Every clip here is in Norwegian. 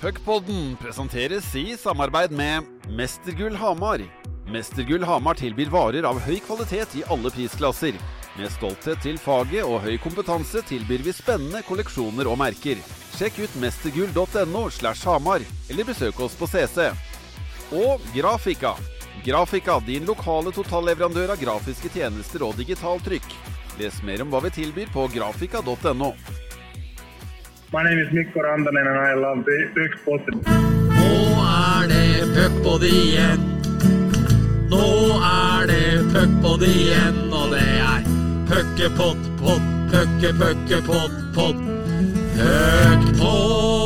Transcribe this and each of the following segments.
Puckpodden presenteres i samarbeid med Mestergull Hamar. Mestergull Hamar tilbyr varer av høy kvalitet i alle prisklasser. Med stolthet til faget og høy kompetanse tilbyr vi spennende kolleksjoner og merker. Sjekk ut mestergull.no slash hamar, eller besøk oss på CC. Og Grafika. Grafika, din lokale totalleverandør av grafiske tjenester og digitaltrykk. Les mer om hva vi tilbyr på grafika.no. My name is Mikko Rantanen and I love the Puckpod. Nå er det puckpod igjen. Nå er det puckpod igjen, og det er puckepott, pott, pucke, pucke, pott, pott. Puckpod!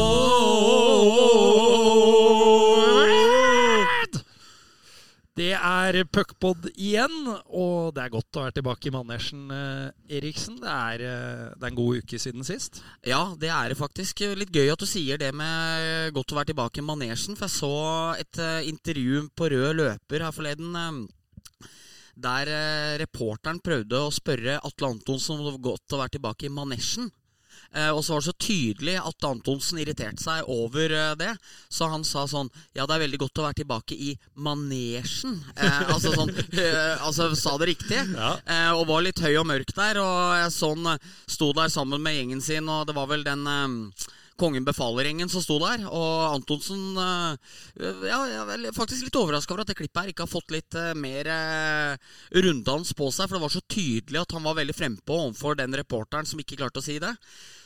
Det er puckpod igjen, og det er godt å være tilbake i manesjen, eh, Eriksen. Det er, eh, det er en god uke siden sist. Ja, det er det faktisk. Litt gøy at du sier det med godt å være tilbake i manesjen. For jeg så et eh, intervju på rød løper her forleden. der reporteren prøvde å spørre Atle Antonsen om det var godt å være tilbake i manesjen. Eh, og så var det så tydelig at Antonsen irriterte seg over eh, det. Så han sa sånn Ja, det er veldig godt å være tilbake i manesjen. Eh, altså sånn eh, Altså sa det riktig. Ja. Eh, og var litt høy og mørk der. Og jeg sånn eh, sto der sammen med gjengen sin, og det var vel den Kongen befaler-gjengen som sto der. Og Antonsen Ja, jeg er faktisk litt overraska over at det klippet her ikke har fått litt mer runddans på seg. For det var så tydelig at han var veldig frempå overfor den reporteren som ikke klarte å si det.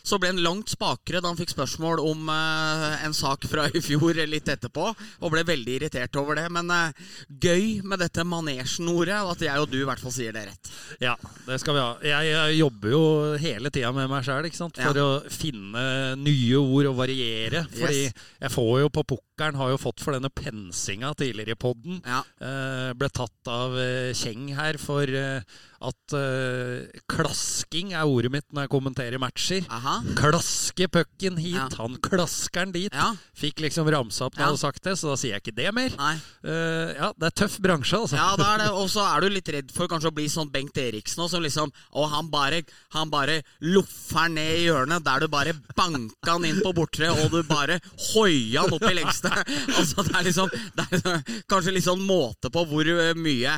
Så ble han langt spakere da han fikk spørsmål om eh, en sak fra i fjor litt etterpå, og ble veldig irritert over det. Men eh, gøy med dette manesjen-ordet, og at jeg og du i hvert fall sier det rett. Ja, det skal vi ha. Jeg, jobber jo hele tida med meg sjæl for Ja. å finne nye ord og variere. Fordi Yes. jeg får jo på pukkelen, har jo fått for denne pensinga tidligere i podden. Ja. Eh, ble tatt av eh, Kjeng her for eh, at eh, klasking er ordet mitt når jeg kommenterer matcher. Aha. Klaske pucken hit, Ja. han klasker den dit. Ja. Fikk liksom ramsa opp når jeg hadde sagt det, så da sier jeg ikke det mer. Eh, ja, det er tøff bransje, altså. Ja, det er det, Og så er du litt redd for kanskje å bli sånn Bengt Eriksen òg, som liksom Og han bare, han bare loffer ned i hjørnet, der du bare banka han inn på bortre, og du bare hoia han opp i lengste. Altså, det er liksom det er Kanskje litt sånn måte på hvor eh, mye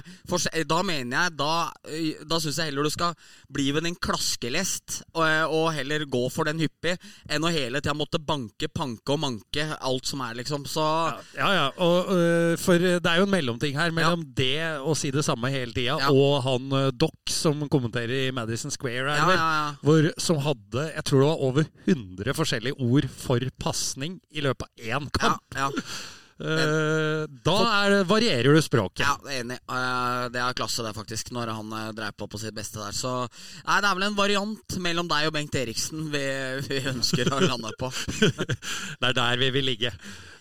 Da mener jeg Da, eh, da syns jeg heller du skal bli ved din klaskelest, og, og heller gå for den hyppig, enn å hele tida måtte banke, panke og manke alt som er, liksom. Så Ja, ja. Og, for det er jo en mellomting her mellom det å si det samme hele tida, Ja. og han Doc som kommenterer i Madison Square, er Ja, ja, ja. Hvor, som hadde jeg tror det var over 100 forskjellige ord for pasning i løpet av én ja, kamp. Ja. Eh, da er, varierer du språket. Ja, det er enig. Eh, Det er klasse, det, faktisk, når han dreier dreiv på på sitt beste der. Så nei, det er vel en variant mellom deg og Bengt Eriksen vi, vi ønsker å lande på. Det er der vi vil ligge.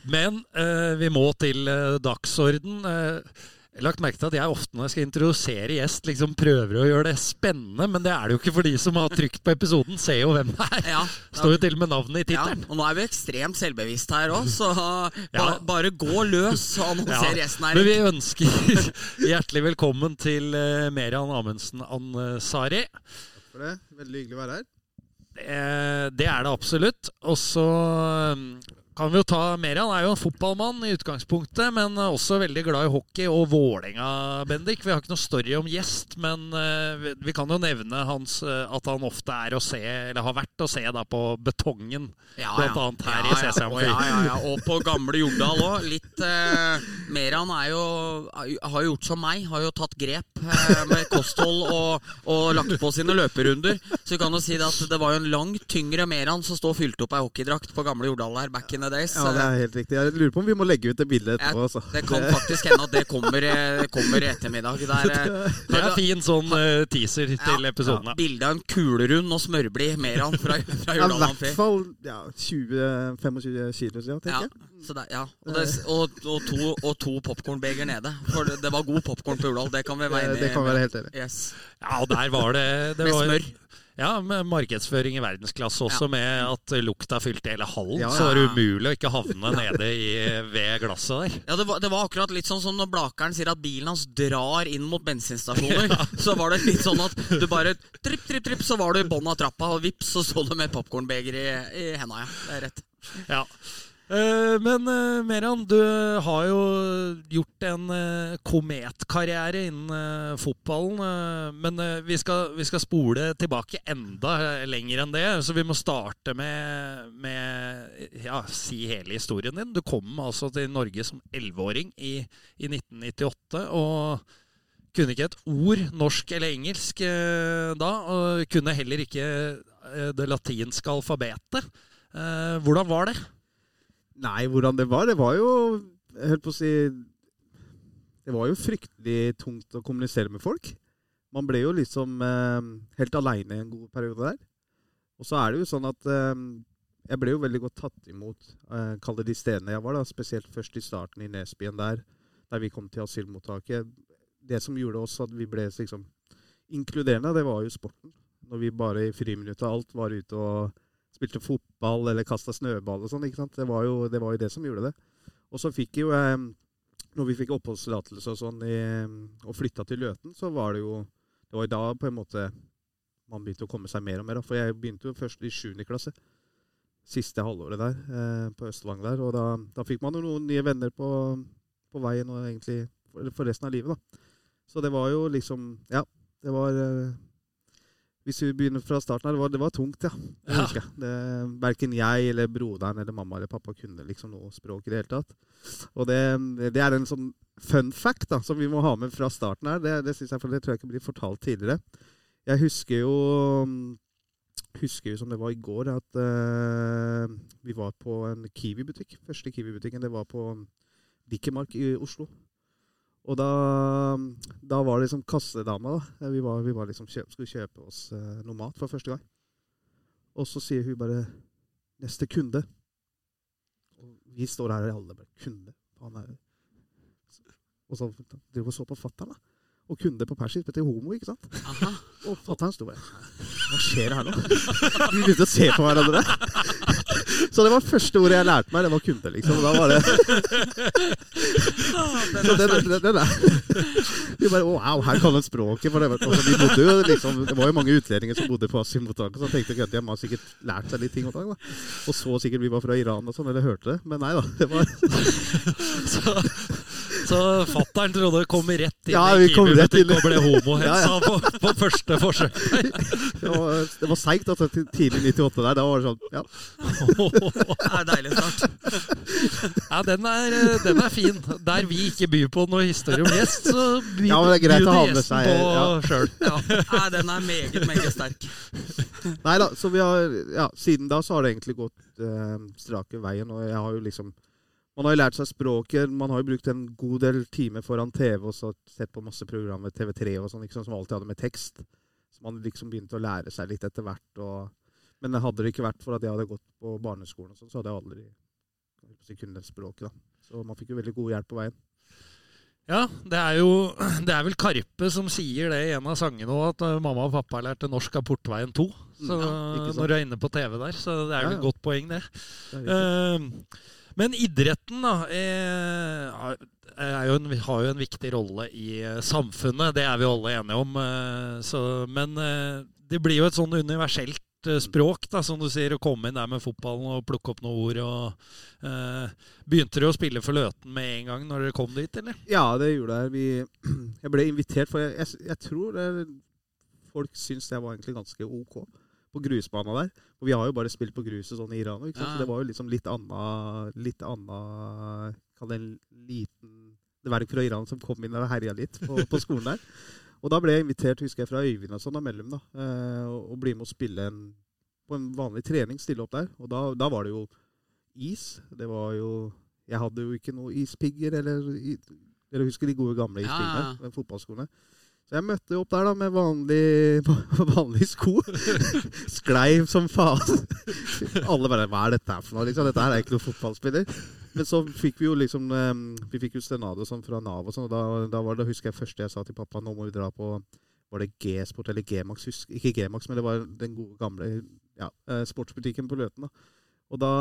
Men eh, vi må til uh, dagsorden. Eh, lagt merke til at jeg ofte når jeg skal introdusere gjest, liksom prøver å gjøre det spennende, men det er det jo ikke for de som har trykt på episoden, ser jo hvem det er. Ja, Står jo til og med navnet i ja, og nå er vi ekstremt selvbevisste her òg, så ba, bare gå løs og annonser gjesten her. Men vi ønsker hjertelig velkommen til uh, Merian Amundsen Ansari. Takk for det. Veldig hyggelig å være her. Eh, det er det absolutt. Og så um, kan vi jo ta Merian er jo en fotballmann i utgangspunktet, men også veldig glad i hockey og Vålerenga, Bendik. Vi har ikke noe story om gjest, men eh, vi, kan jo nevne hans, eh, at han ofte er å se, eller har vært å se da på Betongen, Ja, blant ja. annet her ja, i Og, ja, ja, og på gamle Jordal òg. Litt eh, Meran er jo har jo gjort som meg, har jo tatt grep eh, med kosthold og, og lagt på sine løperunder. Så vi kan jo si det at det var jo en langt tyngre Meran som står fylte opp ei hockeydrakt på gamle Jordal her back in days. Ja, det er helt riktig. Jeg lurer på om vi må legge ut det bildet etterpå. Altså. Det kan faktisk hende at det kommer, eh, kommer ettermiddag. Det er, eh, Det er fin sånn eh, teaser til Ja. episoden. ja, Bilde av en kulerund og smørblid Meran fra, fra Ja, I hvert fall ja, 20-25 kilo Ja, tenker jeg. så det, ja. Og, det, og, og to, og to popkornbeger nede. For det, det var god popkorn på Jordal. Det kan vi være Det, enig det kan være helt enig. Yes. Ja, og der var det, det Med var, smør. Ja, med markedsføring i verdensklasse også, Ja. med at lukta fylte hele hallen. Ja, Så var det umulig å ikke havne nede i, ved glasset der. Ja, det var, det var akkurat litt sånn som når Blakeren sier at bilen hans drar inn mot bensinstasjoner. Så var det litt sånn at du bare tripp, tripp, tripp, så var du i bånn av trappa, og vips, så så du med popkornbeger i, i henda. Ja, det er rett. Ja. Eh, men eh, Meran, du har jo gjort en eh, kometkarriere innen fotballen. men vi, skal, vi skal spole tilbake enda lenger enn det, så vi må starte med, med ja, si hele historien din. Du kom altså til Norge som elleveåring i, i 1998. og kunne ikke et ord norsk eller engelsk da, og kunne heller ikke det latinske alfabetet. Hvordan var det? Nei, hvordan det var? Det var jo Jeg holdt på å si Det var jo fryktelig tungt å kommunisere med folk. Man ble jo liksom eh, helt aleine en god periode der. Og så er det jo sånn at eh, jeg ble jo veldig godt tatt imot, eh, kall det de stedene jeg var, da, spesielt først i starten i Nesbyen der, der vi kom til asylmottaket. Det som gjorde oss at vi ble liksom inkluderende, det var jo sporten. Når vi bare i friminuttet alt var ute og spilte fotball eller kasta snøball og sånn. Det var, jo, det var jo det som gjorde det. Og så fikk jo eh, Når vi fikk oppholdstillatelse og sånn i, og flytta til Løten, så var det jo Det var jo da på en måte man begynte å komme seg mer og mer. For jeg begynte jo først i 7. klasse. Siste halvåret der eh, på Østlang der. Og da, da fikk man jo noen nye venner på, på veien og egentlig for, for resten av livet, da. Så det var jo liksom Ja, det var eh, Hvis vi begynner fra starten her, det var, det var tungt, ja. Ja. jeg. Det, verken jeg eller broderen eller mamma eller pappa kunne liksom noe språk i det hele tatt. Og det, det er en sånn fun fact da, som vi må ha med fra starten her. Det, det, jeg, for det tror jeg ikke blir fortalt tidligere. Jeg husker jo husker jo som det var i går, at uh, vi var på en Kiwi-butikk. Første Kiwi-butikken det var på Dikkemark i Oslo. Og da, da var det liksom kassedama. da. Vi, var, vi var liksom kjøp, skulle kjøpe oss eh, noe mat for første gang. Og så sier hun bare 'neste kunde'. Og vi står her og alle bare 'kunde'. Han er Og så driver og så på fatter'n, da. Og kunde på persisk betyr homo, ikke sant? Aha. Og fatter'n sto bare Hva skjer her nå? Vi begynte å se på hverandre. Så det var første ordet jeg lærte meg, det var kunde, liksom. Da var det Så den, den, den der. Vi bare Wow, her kan en språket. For det, var- altså, vi bodde jo liksom Det var jo mange utlendinger som bodde på asylmottaket, så jeg tenkte at de har sikkert lært seg litt ting. Og, og så sikkert vi var fra Iran og sånn, eller hørte det. Men nei da. Det var Så, så fattern trodde det kom rett inn Ja, i vi kom rett Kiwi-butikk inn. og ble homohetsa Ja, på, på første forsøk. det var, det var seigt. Altså, tidlig 98 der. Da var det sånn Ja. Det er deilig start. Ja, den er, den er fin. Der vi ikke byr på noe historie om gjest, så byr Ja, det er greit å ha med gjesten seg, på ja. sjøl. Ja. Den er meget, meget sterk. Nei da, så vi har Ja, siden da så har det egentlig gått eh, strake veien, og jeg har jo liksom Man har jo lært seg språket, man har jo brukt en god del timer foran TV og så sett på masse programmer, TV3 og sånn, liksom, som alltid hadde med tekst. Så man liksom begynte å lære seg litt etter hvert. Og, men hadde det ikke vært for at jeg hadde gått på barneskolen, og sånn, så hadde jeg aldri kunnet språket. da. Så man fikk jo veldig god hjelp på veien. Ja, det er jo Det er vel Karpe som sier det i en av sangene òg, at eh, mamma og pappa lærte norsk av Portveien 2. Så Ja, når du er inne på TV der, så det er jo Ja, et godt poeng, det. Det. Eh, men idretten da, er, er jo en, har jo en viktig rolle i eh, samfunnet. Det er vi alle enige om. eh, Så, men eh, det blir jo et sånn universelt eh, språk, da, som du sier, å komme inn der med fotballen og plukke opp noen ord. Og, eh, begynte dere å spille for Løten med en gang når dere kom dit, eller? Ja, det gjorde jeg. Vi, jeg ble invitert, for jeg, jeg, jeg tror det, folk syns jeg var egentlig ganske ok på grusbana der. Og vi har jo bare spilt på gruset sånn i Iran, ikke sant? Ja. så det var jo liksom litt anna Litt anna Kall det en liten Det var fra Iran som kom inn og herja litt på, på skolen der. Og da ble jeg invitert, husker jeg, fra Øyvind og sånn og mellom, da. eh, Og, og bli med å spille en, på en vanlig trening, stille opp der. Og da, da var det jo is. Det var jo Jeg hadde jo ikke noe ispigger eller Dere husker de gode gamle ispiggene? ja. med Fotballskoene. Så jeg møtte opp der da med vanlig, vanlige sko. Sklei som faen. Alle bare Hva er dette her for noe? Liksom, dette her er ikke noen fotballspiller. Men så fikk vi jo liksom eh, Vi fikk jo stønad og sånn fra Nav og sånn, og da, da var det, husker jeg første jeg sa til pappa, nå må vi dra på Var det G-sport eller G-max? Ikke G-max, men det var den gode gamle ja, eh, sportsbutikken på Løten. da. Og da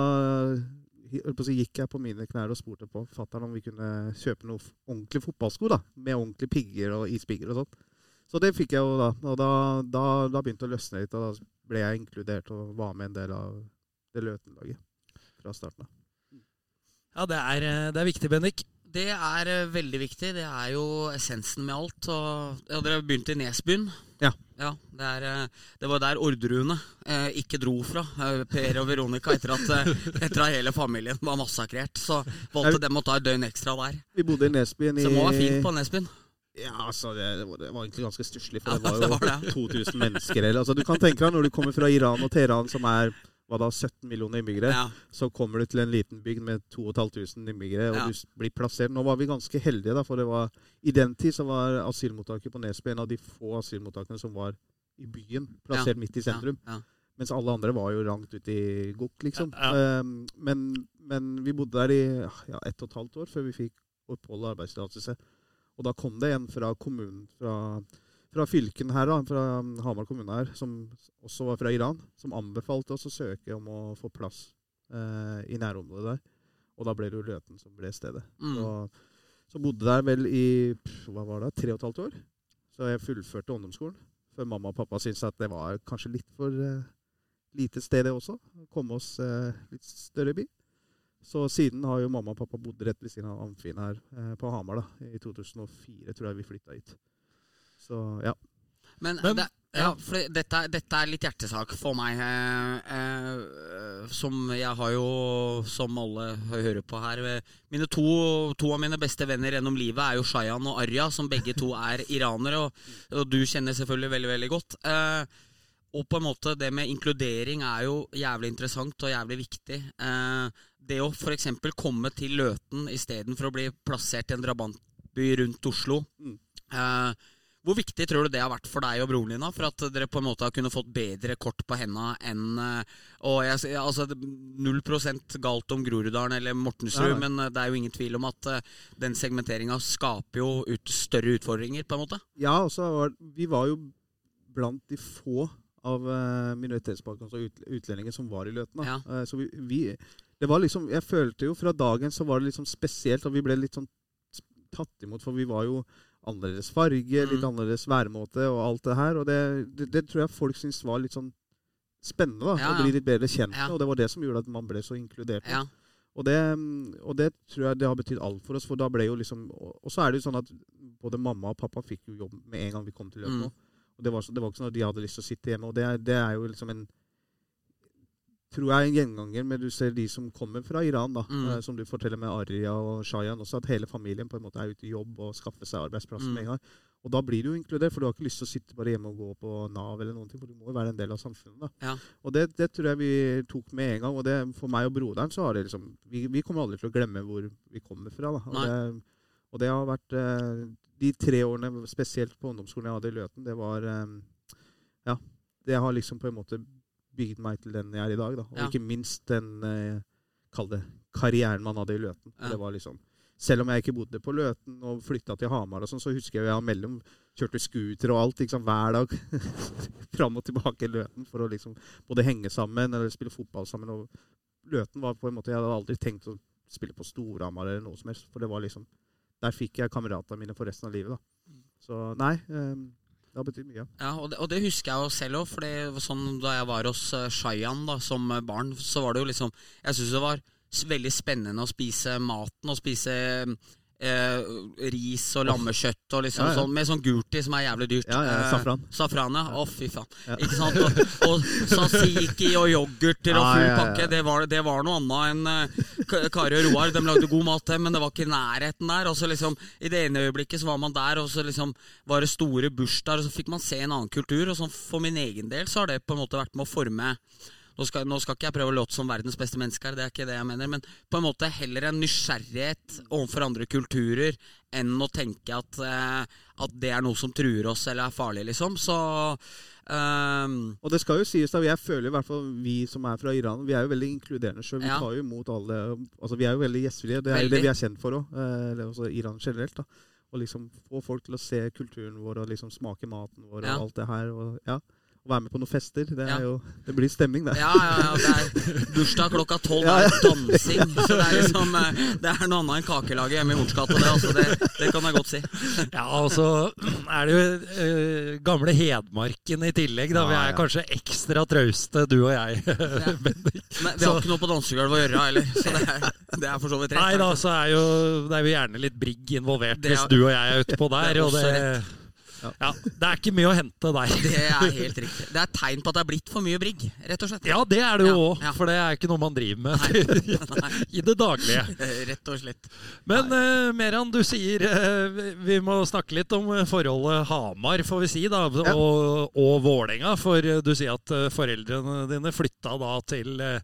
jeg holdt på å si, gikk jeg på mine knær og spurte på fatter'n om vi kunne kjøpe noen ordentlige fotballsko. da, Med ordentlige pigger og ispigger og sånn. Så det fikk jeg jo da. Og da, da, da begynte det å løsne litt, og da ble jeg inkludert og var med en del av det Løten-laget fra starten av. Ja, det er, eh, det er viktig, Bendik. Det er eh, veldig viktig. Det er jo essensen med alt. Og, ja, dere begynte i Nesbyen. Ja. Ja, det, er, eh, det var der ordruene eh, ikke dro fra. Eh, per og Veronica, etter at, etter at hele familien var massakrert. Så valgte dem å ta et døgn ekstra der. Vi bodde i Nesbyen i Så det må være fint på Nesbyen. Ja, altså, det, det, var, egentlig ganske stusslig, for Ja, det var det jo var det. 2000 mennesker. Eller, altså, du kan tenke deg når du kommer fra Iran og Teheran, som er hva da, 17 millioner innbyggere, Ja. så kommer du til en liten bygd med 2500 innbyggere, og Ja. du blir plassert. Nå var vi ganske heldige, da, for det var, i den tid så var asylmottaket på Nesbø en av de få asylmottakene som var i byen, plassert midt i sentrum. Ja, ja. Mens alle andre var jo langt ute i gokk, liksom. Ja. Um, men, men vi bodde der i ja, ett og et halvt år før vi fikk opphold og arbeidstillatelse. Og da kom det en fra kommunen, fra, fra fylken her, da, fra Hamar kommune her, som også var fra Iran, som anbefalte oss å søke om å få plass eh, i nærområdet der. Og da ble det jo Løten som ble stedet. Mm. Så, så bodde der vel i pff, hva var det, tre og et halvt år. Så jeg fullførte ungdomsskolen. Før mamma og pappa syntes at det var kanskje litt for eh, lite sted, det også. Komme oss eh, litt større by. Så siden har jo mamma og pappa bodd rett ved siden av Amfin her eh, på Hamar. da. I 2004 tror jeg vi flytta hit. Så ja. Men, Men- det, ja, for dette, er- dette er litt hjertesak for meg. Eh, eh, som jeg har jo, som alle hører på her eh, Mine to, to av mine beste venner gjennom livet er jo Shayan og Arya, som begge to er iranere. Og, og du kjenner selvfølgelig veldig, veldig godt. Eh, og på en måte det med inkludering er jo jævlig interessant og jævlig viktig. Eh, det å f.eks. komme til Løten istedenfor å bli plassert i en drabantby rundt Oslo. Mm. Eh, hvor viktig tror du det har vært for deg og broren din? da, For at dere på en måte har kunnet fått bedre kort på henda enn eh, Og jeg, altså, det- Null prosent galt om Groruddalen eller Mortensrud, ja. men eh, det er jo ingen tvil om at eh, den segmenteringa skaper jo ut større utfordringer, på en måte. Ja, også, vi var jo blant de få av uh, altså utlendinger som var i Løten. Ja. Så vi, vi Det var liksom Jeg følte jo fra dagen så var det liksom spesielt, og vi ble litt sånn tatt imot, for vi var jo annerledes farge, litt Mm. annerledes væremåte og alt det her. Og det, det, det tror jeg folk syns var litt sånn spennende, da. Ja, Å bli litt bedre kjent med. Og det var det som gjorde at man ble så inkludert. Ja. Og det, og det tror jeg det har betydd alt for oss. For da ble jo liksom Og så er det jo sånn at både mamma og pappa fikk jo jobb med en gang vi kom til Løten. Mm. Og det var, så, det var ikke sånn at de hadde lyst til å sitte hjemme. Og det, det er jo liksom en Tror jeg er en gjenganger med du ser de som kommer fra Iran, da, Mm. eh, som du forteller med Arya og Shayan, også at hele familien på en måte er ute i jobb og skaffer seg arbeidsplass Mm. med en gang. Og da blir du jo inkludert, for du har ikke lyst til å sitte bare hjemme og gå på Nav eller noen ting, for du må jo være en del av samfunnet. da. Ja. Og det, det tror jeg vi tok med en gang. Og det, for meg og broderen så har det liksom Vi, vi kommer aldri til å glemme hvor vi kommer fra. da. Og, det, og det har vært eh, De tre årene, spesielt på ungdomsskolen jeg hadde i Løten, det var eh, Ja. Det har liksom på en måte bygd meg til den jeg er i dag. da. Og Ja. ikke minst den eh, Kall det karrieren man hadde i Løten. Ja. Det var liksom selv om jeg ikke bodde på Løten og flytta til Hamar, og sånn, så husker jeg jeg mellom kjørte scooter og alt liksom, hver dag fram og tilbake i Løten for å liksom både henge sammen eller spille fotball sammen. Og Løten var på en måte Jeg hadde aldri tenkt å spille på Storhamar eller noe som helst, for det var liksom Der fikk jeg kameratene mine for resten av livet. da. Så nei, eh, det har betydd mye. Ja, og det, og det husker jeg jo selv òg. For sånn da jeg var hos eh, Shayan da, som eh, barn, så var det jo liksom Jeg syns det var veldig spennende å spise maten og spise eh, ris og lammekjøtt og liksom Ja, ja. sånn med sånn gurti som er jævlig dyrt. Ja, ja, Eh, safran. Safran. Å, fy faen. Ikke sant? Og, og sasiki og yoghurter og Ja, full pakke. Det var, det var noe annet enn eh, Kari og Roar. De lagde god mat, men det var ikke i nærheten der. Og så liksom, I det ene øyeblikket så var man der, og så liksom var det store bursdager, og så fikk man se en annen kultur. Og sånn For min egen del så har det på en måte vært med å forme nå skal, nå skal ikke jeg prøve å låte som verdens beste menneske, her, det er ikke det jeg mener, men på en måte heller en nysgjerrighet overfor andre kulturer enn å tenke at, eh, at det er noe som truer oss eller er farlig, liksom. Så Um, Og det skal jo sies da, jeg føler i hvert fall vi som er fra Iran, vi er jo veldig inkluderende sjøl. Vi Ja. tar jo imot alle altså Vi er jo veldig gjestfrie. Det er jo Veldig. det vi er kjent for òg. Eh, Iran generelt. da. Å liksom få folk til å se kulturen vår og liksom smake maten vår Ja. og alt det her. Og, ja. Å være med på noen fester. Det, er Ja. jo, det blir stemning, det. Ja, ja, ja. Det er bursdag klokka tolv. Det Ja, er dansing. Så det er liksom eh, Det er noe annet enn kakelaget hjemme i Horns gate. Det, altså, det, det kan jeg godt si. Ja, og så er det jo uh, gamle Hedmarken i tillegg. Da. Vi Ja, er kanskje ekstra trauste, du og jeg. Bendik. Men vi har ikke noe på dansegulvet å gjøre heller, så det er, det er for så vidt rett. Nei da, så er jo, det er jo gjerne litt brigg involvert er- hvis du og jeg er ute på der. det er og også det, ja, det er ikke mye å hente der. Det er helt riktig. Det er tegn på at det er blitt for mye brigg, rett og slett. Ja, det er det jo Ja, òg, ja. for det er ikke noe man driver med i det daglige. Rett og slett. Men uh, Meran, du sier uh, vi- må snakke litt om eh, forholdet Hamar, får vi si, da, Ja. og, og Vålerenga. For du sier at foreldrene dine flytta da til uh,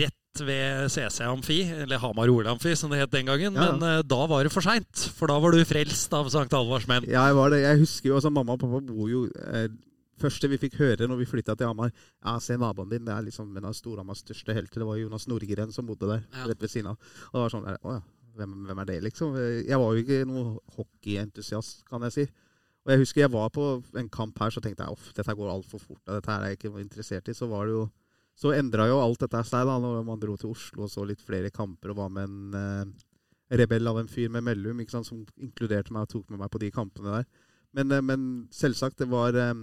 rett ved CC Amfi, eller Hamar Ole Amfi som det het den gangen. Ja. Men uh, da var det for seint, for da var du frelst av Sankt Halvards menn. Ja, jeg var det. Jeg husker jo, altså Mamma og pappa bor jo eh, Første vi fikk høre når vi flytta til Hamar Ja, se naboen din. Det er liksom en av Storhamars største helter. Det var Jonas Norgren som bodde der, Ja. rett ved siden av. Og det var sånn Å ja, hvem, hvem er det, liksom? Jeg var jo ikke noe hockeyentusiast, kan jeg si. Og jeg husker jeg var på en kamp her, så tenkte jeg off, dette går altfor fort. Dette her er jeg ikke interessert i. Så var det jo Så endra jo alt dette seg da når man dro til Oslo og så litt flere kamper og var med en eh, rebell av en fyr med Mellum ikke sant, som inkluderte meg og tok med meg på de kampene der. Men, eh, men selvsagt, det var eh,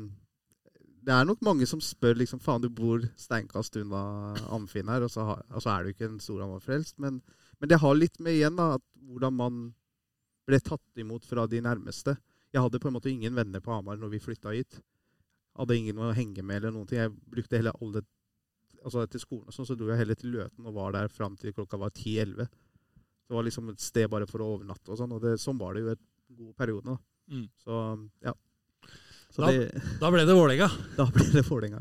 Det er nok mange som spør liksom Faen, du bor steinkast unna Amfinn her, og så, har, og så er du ikke en Storhamar-frelst. Men, men det har litt med igjen da, at hvordan man ble tatt imot fra de nærmeste. Jeg hadde på en måte ingen venner på Hamar når vi flytta hit. Hadde ingen å henge med eller noen ting. Jeg brukte hele alle Altså etter skolen og sånn, så dro jeg heller til Løten og var der fram til klokka var 10-11. Det var liksom et sted bare for å overnatte og sånn. Og det, sånn var det jo en god periode. Da. Mm. Så ja. Så Da- det, Da ble det Vålerenga. da ble det Vålerenga.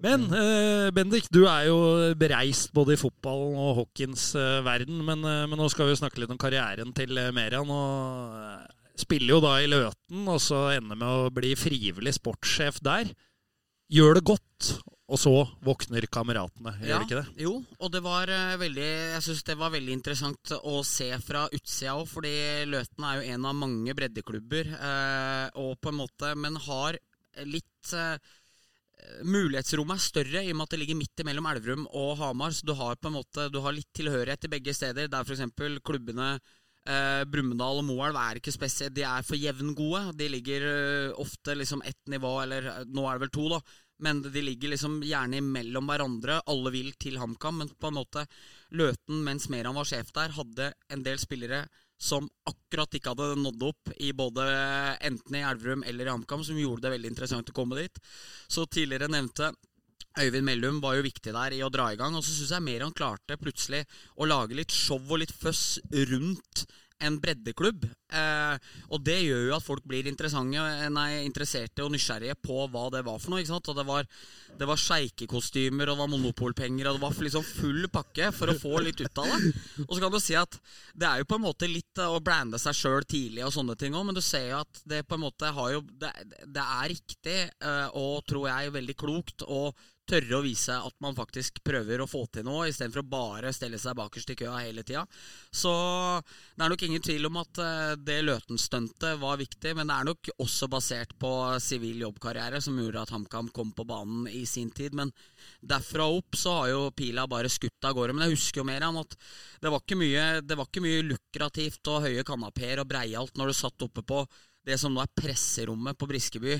Men eh, Bendik, du er jo bereist både i fotballen og hockeyens eh, verden. Men, eh, men nå skal vi snakke litt om karrieren til eh, Merian. Og eh, spiller jo da i Løten, og så ender med å bli frivillig sportssjef der. Gjør det godt, og så våkner kameratene. Gjør Ja, det ikke det? Jo, og det var eh, veldig Jeg synes det var veldig interessant å se fra utsida òg, fordi Løten er jo en av mange breddeklubber, eh, og på en måte Men har litt eh, Mulighetsrommet er større i og med at det ligger midt imellom Elverum og Hamar, så du har på en måte Du har litt tilhørighet til begge steder, der f.eks. klubbene Eh, Brumunddal og Moelv er ikke spesielt De er for jevngode. De ligger eh, ofte liksom ett nivå, eller eh, nå er det vel to, da. Men de ligger liksom gjerne imellom hverandre. Alle vil til HamKam, men på en måte Løten, mens Meran var sjef der, hadde en del spillere som akkurat ikke hadde nådd opp i både enten i Elverum eller i HamKam, som gjorde det veldig interessant å komme dit. Så tidligere nevnte Øyvind Mellum var jo viktig der i å dra i gang. Og så syns jeg mer han klarte plutselig å lage litt show og litt føss rundt en breddeklubb. Eh, og det gjør jo at folk blir nei, interesserte og nysgjerrige på hva det var for noe. ikke sant? Og det var, det var sjeikekostymer, og det var monopolpenger, og det var liksom full pakke for å få litt ut av det. Og så kan du si at det er jo på en måte litt eh, å blande seg sjøl tidlig og sånne ting òg, men du ser jo at det på en måte har jo Det, det er riktig, eh, og tror jeg veldig klokt, å tørre å vise at man faktisk prøver å få til noe, istedenfor å bare stelle seg bakerst i køa hele tida. Så det er nok ingen tvil om at eh, det Løten-stuntet var viktig, men det er nok også basert på sivil jobbkarriere som gjorde at HamKam kom på banen i sin tid. Men derfra opp så har jo pila bare skutt av gårde. Men jeg husker jo mer om at det var ikke mye, var ikke mye lukrativt og høye kanapeer og breialt når du satt oppe på det som nå er presserommet på Briskeby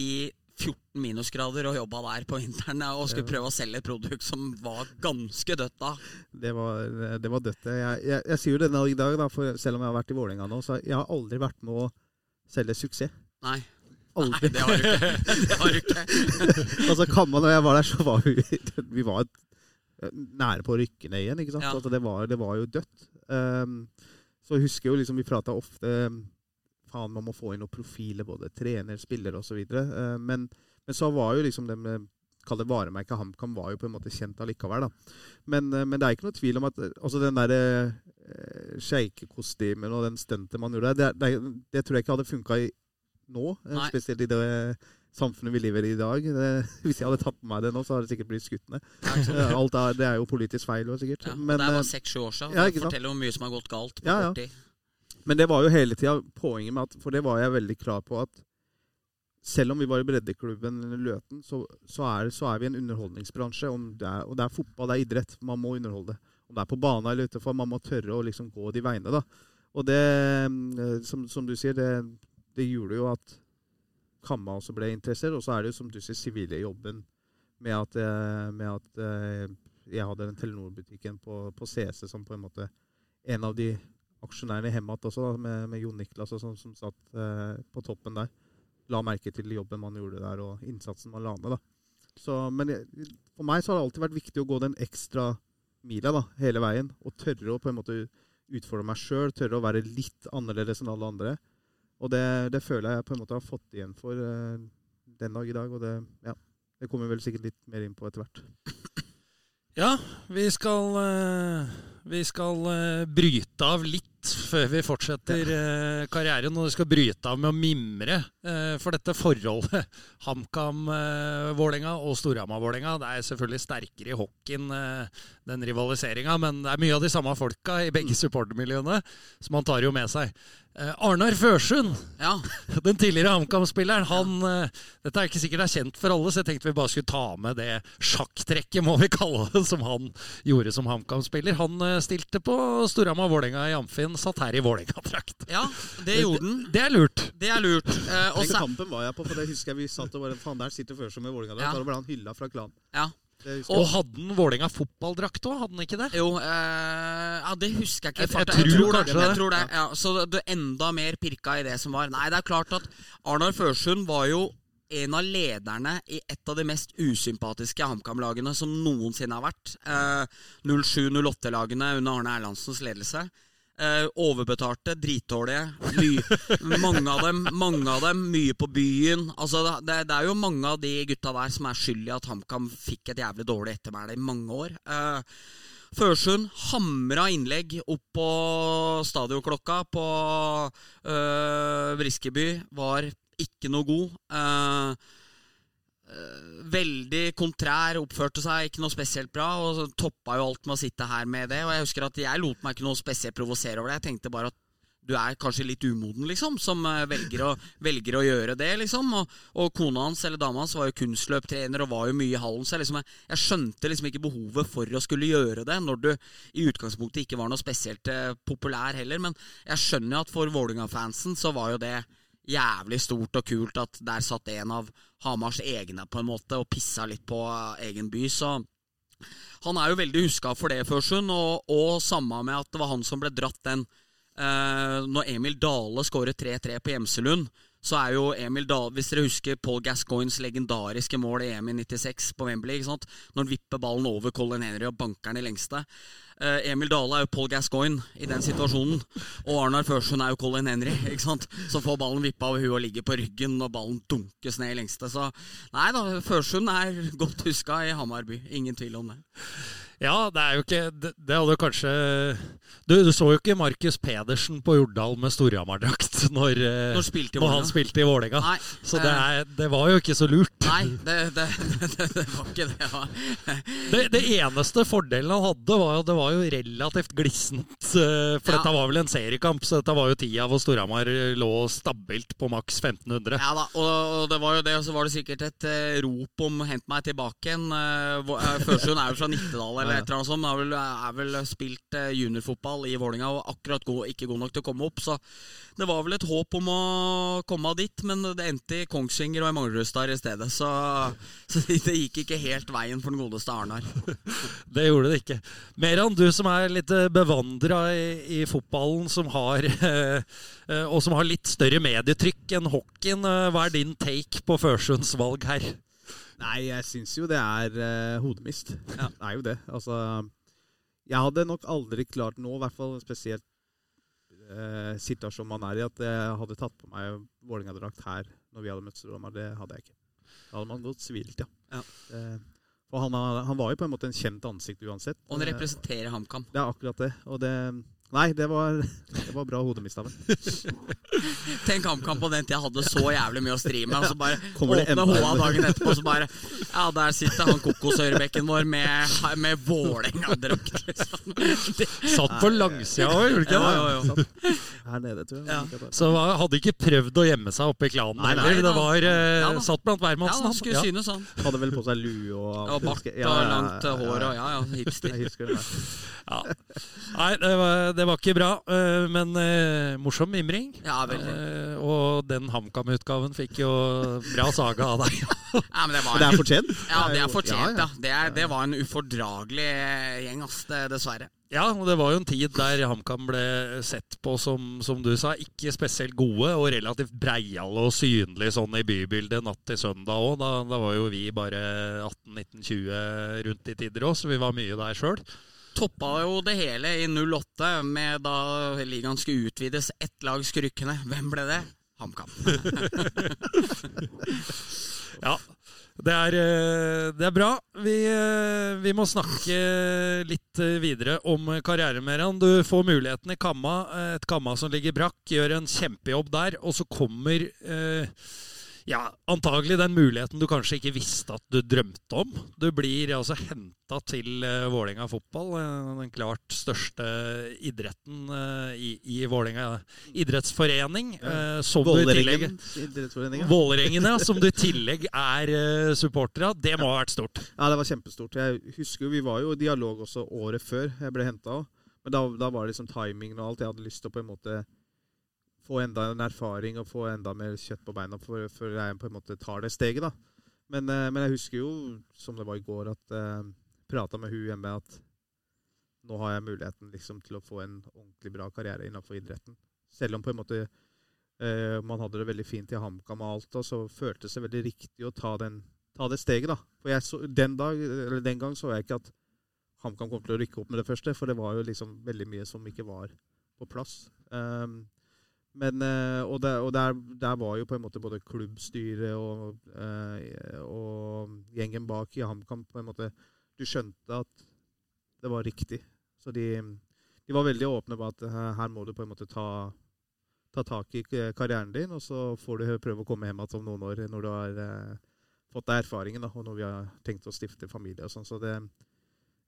i 14 minusgrader og jobba der på vinteren og skulle prøve å selge et produkt som var ganske dødt da. Det var, det var dødt. Jeg, jeg, jeg sier jo det i dag, da, for selv om jeg har vært i Vålerenga nå, så jeg har aldri vært med å selge suksess. Nei. Aldri. Nei, det har du ikke. Det har du ikke. altså Kamma, når jeg var der, så var vi, vi var nære på å rykke ned igjen. ikke sant? Ja. Altså, det, var, det var jo dødt. Um, så jeg husker jo liksom vi prata ofte Faen, man må få inn noen profiler, både trener, spiller osv. Uh, men, men så var jo liksom det med Kall det varemerket HamKam var jo på en måte kjent allikevel. da. Men, uh, men det er ikke noe tvil om at altså den der eh, sjeikekostymen og den stuntet man gjorde der, det, det, det tror jeg ikke hadde funka nå. Nei. Spesielt i det samfunnet vi lever i i dag. Det, hvis jeg hadde tatt på meg det nå, så hadde det sikkert blitt skutt ned. Alt er, det er jo politisk feil òg, sikkert. Ja, men, det er eh, bare seks-sju år siden. ja, det forteller hvor mye som har gått galt på Ja, ja. kort tid. Men det var jo hele tida poenget med at For det var jeg veldig klar på at selv om vi var i breddeklubben Løten, så, så, er, så er vi en underholdningsbransje. Det er, og det er fotball, det er idrett. Man må underholde. Om det er på bana eller utenfor, man må tørre å liksom gå de veiene. da. Og det, eh, som, som du sier, det, det gjorde jo at Kamma også ble interessert. Og så er det jo, som du sier, sivile jobben med at, eh, med at eh, jeg hadde den Telenor-butikken på, på CC som på en måte en av de aksjonærene Hemat også, da, med, med Jon Niklas og sånn, som satt eh, på toppen der. La merke til jobben man gjorde der, og innsatsen man la ned. men for meg så har det alltid vært viktig å gå den ekstra mila da, hele veien. Og tørre å på en måte utfordre meg sjøl, tørre å være litt annerledes enn alle andre. Og det, det, føler jeg på en måte har fått igjen for uh, den dag i dag. Og det, ja, det kommer vi vel sikkert litt mer inn på etter hvert. Ja, vi skal, uh, vi skal uh, bryte av litt før vi fortsetter uh, karrieren. Og vi skal bryte av med å mimre. for dette forholdet HamKam-Vålerenga og Storhamar-Vålerenga det er selvfølgelig sterkere i hockeyen, den rivaliseringa. Men det er mye av de samme folka i begge supportermiljøene, som man tar jo med seg. Uh, Arnar Førsund, Ja. den tidligere HamKam-spilleren, han uh, Dette er ikke sikkert det er kjent for alle, så jeg tenkte vi bare skulle ta med det sjakktrekket, må vi kalle det, som han gjorde som HamKam-spiller. Han uh, stilte på Storhamar-Vålerenga i Amfin, satt her i Vålerenga-drakt. ja, det gjorde den. Det er lurt. Det er lurt. Eh, og Den kampen var jeg på, for det husker jeg vi satt og bare Faen, der sitter Førsund med Vålerenga. Ja. Da ble han hylla fra klanen. ja. Og hadde han Vålerenga fotballdrakt òg, hadde han ikke det? Jo, eh, ja, det husker jeg ikke. Jeg, Jeg- jeg tror, tror det. Jeg tror det. Ja, så det, det enda mer pirka i det som var. Nei, det er klart at Arnar Førsund var jo en av lederne i et av de mest usympatiske HamKam-lagene som noensinne har vært. Eh, 07-08-lagene under Arne Erlandsens ledelse. Eh, overbetalte, dritdårlige. Mange, av dem, mange av dem mye på byen. Altså, det, det er jo mange av de gutta der som er skyld i at HamKam fikk et jævlig dårlig ettermæle i mange år. Eh, Førsund hamra innlegg opp på stadionklokka på øh, Briskeby. Var ikke noe god. Eh, veldig kontrær, oppførte seg ikke noe spesielt bra. Og så toppa jo alt med å sitte her med det. Og jeg husker at jeg lot meg ikke noe spesielt provosere over det. Jeg tenkte bare at du er kanskje litt umoden, liksom, som eh, velger å, velger å gjøre det, liksom. Og, og kona hans, eller dama hans, var jo kunstløptrener og var jo mye i hallen. Så jeg, liksom, jeg, jeg skjønte liksom ikke behovet for å skulle gjøre det, når du i utgangspunktet ikke var noe spesielt eh, populær heller. Men jeg skjønner jo at for Vålerenga-fansen så var jo det jævlig stort og kult at der satt en av Hamars egne på en måte og pissa litt på egen by. Så han er jo veldig huska for det, Førsund, og, og samme med at det var han som ble dratt den eh, Når Emil Dale skårer 3-3 på Gjemselund, så er jo Emil Dale Hvis dere husker Paul Gascoignes legendariske mål i EM i 96 på Wembley, når han vipper ballen over Colin Henry og banker den i lengste. Eh, Emil Dale er jo Paul Gascoigne i den situasjonen, og Arnar Førsund er jo Colin Henry, ikke sant? som får ballen vippa over huet og ligger på ryggen, og ballen dunkes ned i lengste. Så nei da, Førsund er godt huska i Hamar by. Ingen tvil om det. Ja, det er jo ikke Det, det hadde kanskje du, du så jo ikke Markus Pedersen på Jordal med Storhamar-drakt når, eh, Når spilte i når han spilte i Vålerenga. Så det, eh, er, det var jo ikke så lurt. Nei, det, det, var ikke det. Ja. Det, det eneste fordelen han hadde, var jo det var jo relativt glissent. eh, For Ja. dette var vel en seriekamp, så dette var jo tida hvor Storhamar lå stabilt på maks 1500. Ja da, og det var jo det, og så var det sikkert et eh, rop om 'hent meg tilbake' igjen. Førsund er jo fra Nittedal eller et eller annet sånt. vel, er vel spilt eh, juniorfotball i Vålinga og akkurat god, ikke god nok til å komme opp. Så det var vel et håp om å komme dit, men det endte i Kongsvinger og i Manglerudstad i stedet. Så, så det gikk ikke helt veien for den godeste Arnar. Det gjorde det ikke. Meran, du som er litt bevandra i, i fotballen, som har, eh, eh, og som har litt større medietrykk enn hockeyen, eh, hva er din take på Førsunds valg her? Nei, jeg syns jo det er uh, hodemist. Det er jo det. Altså Jeg hadde nok aldri klart nå, i hvert fall spesielt uh, situasjonen man er i, at jeg hadde tatt på meg Vålerenga-drakt her når vi hadde møtt Storhamar. Det hadde jeg ikke. Da hadde man gått sivilt, ja. Ja. Uh, og han, han var jo på en måte en kjent ansikt uansett. Og han representerer HamKam. Det er akkurat det. Og det Nei, det var, det var bra hodemista, av. Tenk HamKam på den tida hadde så jævlig mye å stri med, og så bare Kommer det åpne HA dagen etterpå, så bare Ja, der sitter han kokosørebekken vår med, med Vålerenga-drakt, liksom. Satt på langsida òg, gjorde du ikke det? jo, jo. Her nede, tror jeg. Ja. Så hadde ikke prøvd å gjemme seg oppe i klanen Nei, nei, heller. Det var eh, Ja, da. satt blant Ja, hvermannsen. han skulle han. synes sånn. Hadde vel på seg lue og Og bart og ja, langt hår ja. og ja, ja, hipster. Jeg husker det. Ja. Nei, det var, det var ikke bra, eh, men eh, morsom mimring. Ja, veldig. Eh, og den HamKam-utgaven fikk jo bra saga av deg. Ja, men det var en, det er fortjent. Ja, det er fortjent, ja, ja. Det, er, det var en ufordragelig gjeng, ass, dessverre. Ja, og det var jo en tid der HamKam ble sett på som, som du sa, ikke spesielt gode, og relativt breiale og synlige sånn i bybildet natt til søndag òg. Da, da var jo vi bare 18-19-20 rundt i tider òg, så vi var mye der sjøl. Toppa jo det hele i 08 med da ligaen skulle utvides. Ett lag skrykkende. Hvem ble det? HamKam. Ja, det er, eh, det er bra. Vi, eh, vi må snakke litt eh, videre om karrieren, Meran. Du får muligheten i Kamma. Et Kamma som ligger brakk, gjør en kjempejobb der. Og så kommer eh, ja, antagelig den muligheten du kanskje ikke visste at du drømte om. Du blir altså henta til uh, Vålerenga fotball, eh, den klart største idretten eh, i, i Vålerenga idrettsforening. tillegg Vålerengen ja. Som du i tillegg er uh, supporter av. Det må ha vært stort. Ja, det var kjempestort. Jeg husker Vi var jo i dialog også året før jeg ble henta. Men da, da var det liksom timingen og alt. Jeg hadde lyst til å på en måte få enda en erfaring og få enda mer kjøtt på beina før, jeg på en måte tar det steget. da. Men, eh, men jeg husker jo, som det var i går, at jeg prata med hun hjemme at nå har jeg muligheten liksom til å få en ordentlig bra karriere innenfor idretten. Selv om på en måte eh, man hadde det veldig fint i HamKam og alt, og så føltes det veldig riktig å ta, den, ta det steget. da. For så, den, dag, den gang så jeg ikke at HamKam kom til å rykke opp med det første, for det var jo liksom veldig mye som ikke var på plass. Um, men, eh, og der, og der, der var jo på en måte både klubbstyret og, eh, og gjengen bak i HamKam på en måte Du skjønte at det var riktig. Så de, de var veldig åpne på at her, må du på en måte ta, ta tak i karrieren din, og så får du prøve å komme hjem igjen om noen år når du har eh, fått deg erfaringen, og når vi har tenkt å stifte familie og sånn. Så det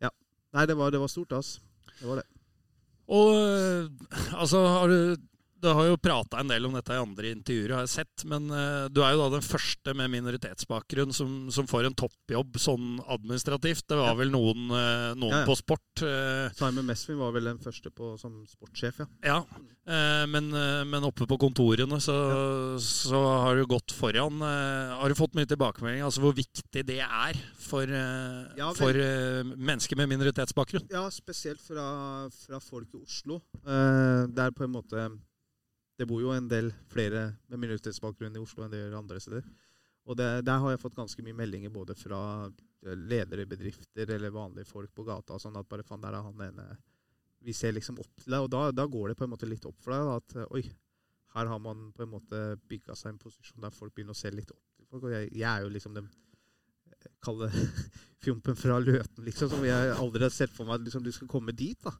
Ja. Nei, det var, det var stort, altså. Det var det. Og altså, har du du har jo prata en del om dette i andre intervjuer, har jeg sett. Men eh, du er jo da den første med minoritetsbakgrunn som, som får en toppjobb sånn administrativt. Det var Ja. vel noen, eh, noen Ja, ja. på sport. eh, Simon Mesvin var vel den første på, som sportssjef, ja. ja. Men, men oppe på kontorene så, så har du gått foran. Har du fått mye tilbakemelding altså hvor viktig det er for, for mennesker med minoritetsbakgrunn? Ja, spesielt fra, fra folk i Oslo. Det der på en måte Det bor jo en del flere med minoritetsbakgrunn i Oslo enn det gjør andre steder. Og det, der har jeg fått ganske mye meldinger både fra eh, ledere i bedrifter eller vanlige folk på gata sånn at bare faen, der er han ene Vi ser liksom opp til deg, og da, da går det på en måte litt opp for deg da, at eh, oi, her har man på en måte bygga seg en posisjon der folk begynner å se litt opp til folk. Og jeg, jeg er jo liksom den eh, Kalle fjompen fra Løten, liksom, som jeg aldri har sett for meg at liksom, du skal komme dit. da.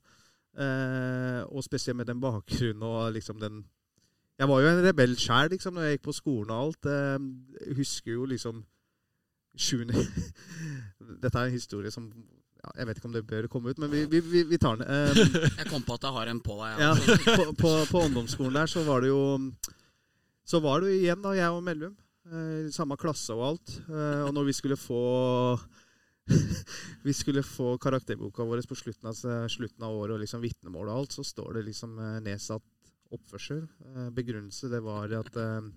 Eh, og spesielt med den bakgrunnen og liksom den Jeg var jo en rebell sjæl liksom, når jeg gikk på skolen og alt. Eh, jeg husker jo liksom sjuende Dette er en historie som ja, Jeg vet ikke om det bør komme ut, men vi, vi, vi, vi tar den. Um, Jeg kom på at jeg har en på deg. ja, Ja. på, på, på ungdomsskolen der så var det jo Så var det jo igjen, da, jeg og Mellum. Eh, samme klasse og alt. Eh, og når vi skulle få Vi skulle få karakterboka vår på slutten av, slutten av året og liksom vitnemål og alt, så står det liksom eh, nedsatt oppførsel. Eh, begrunnelse det var at eh,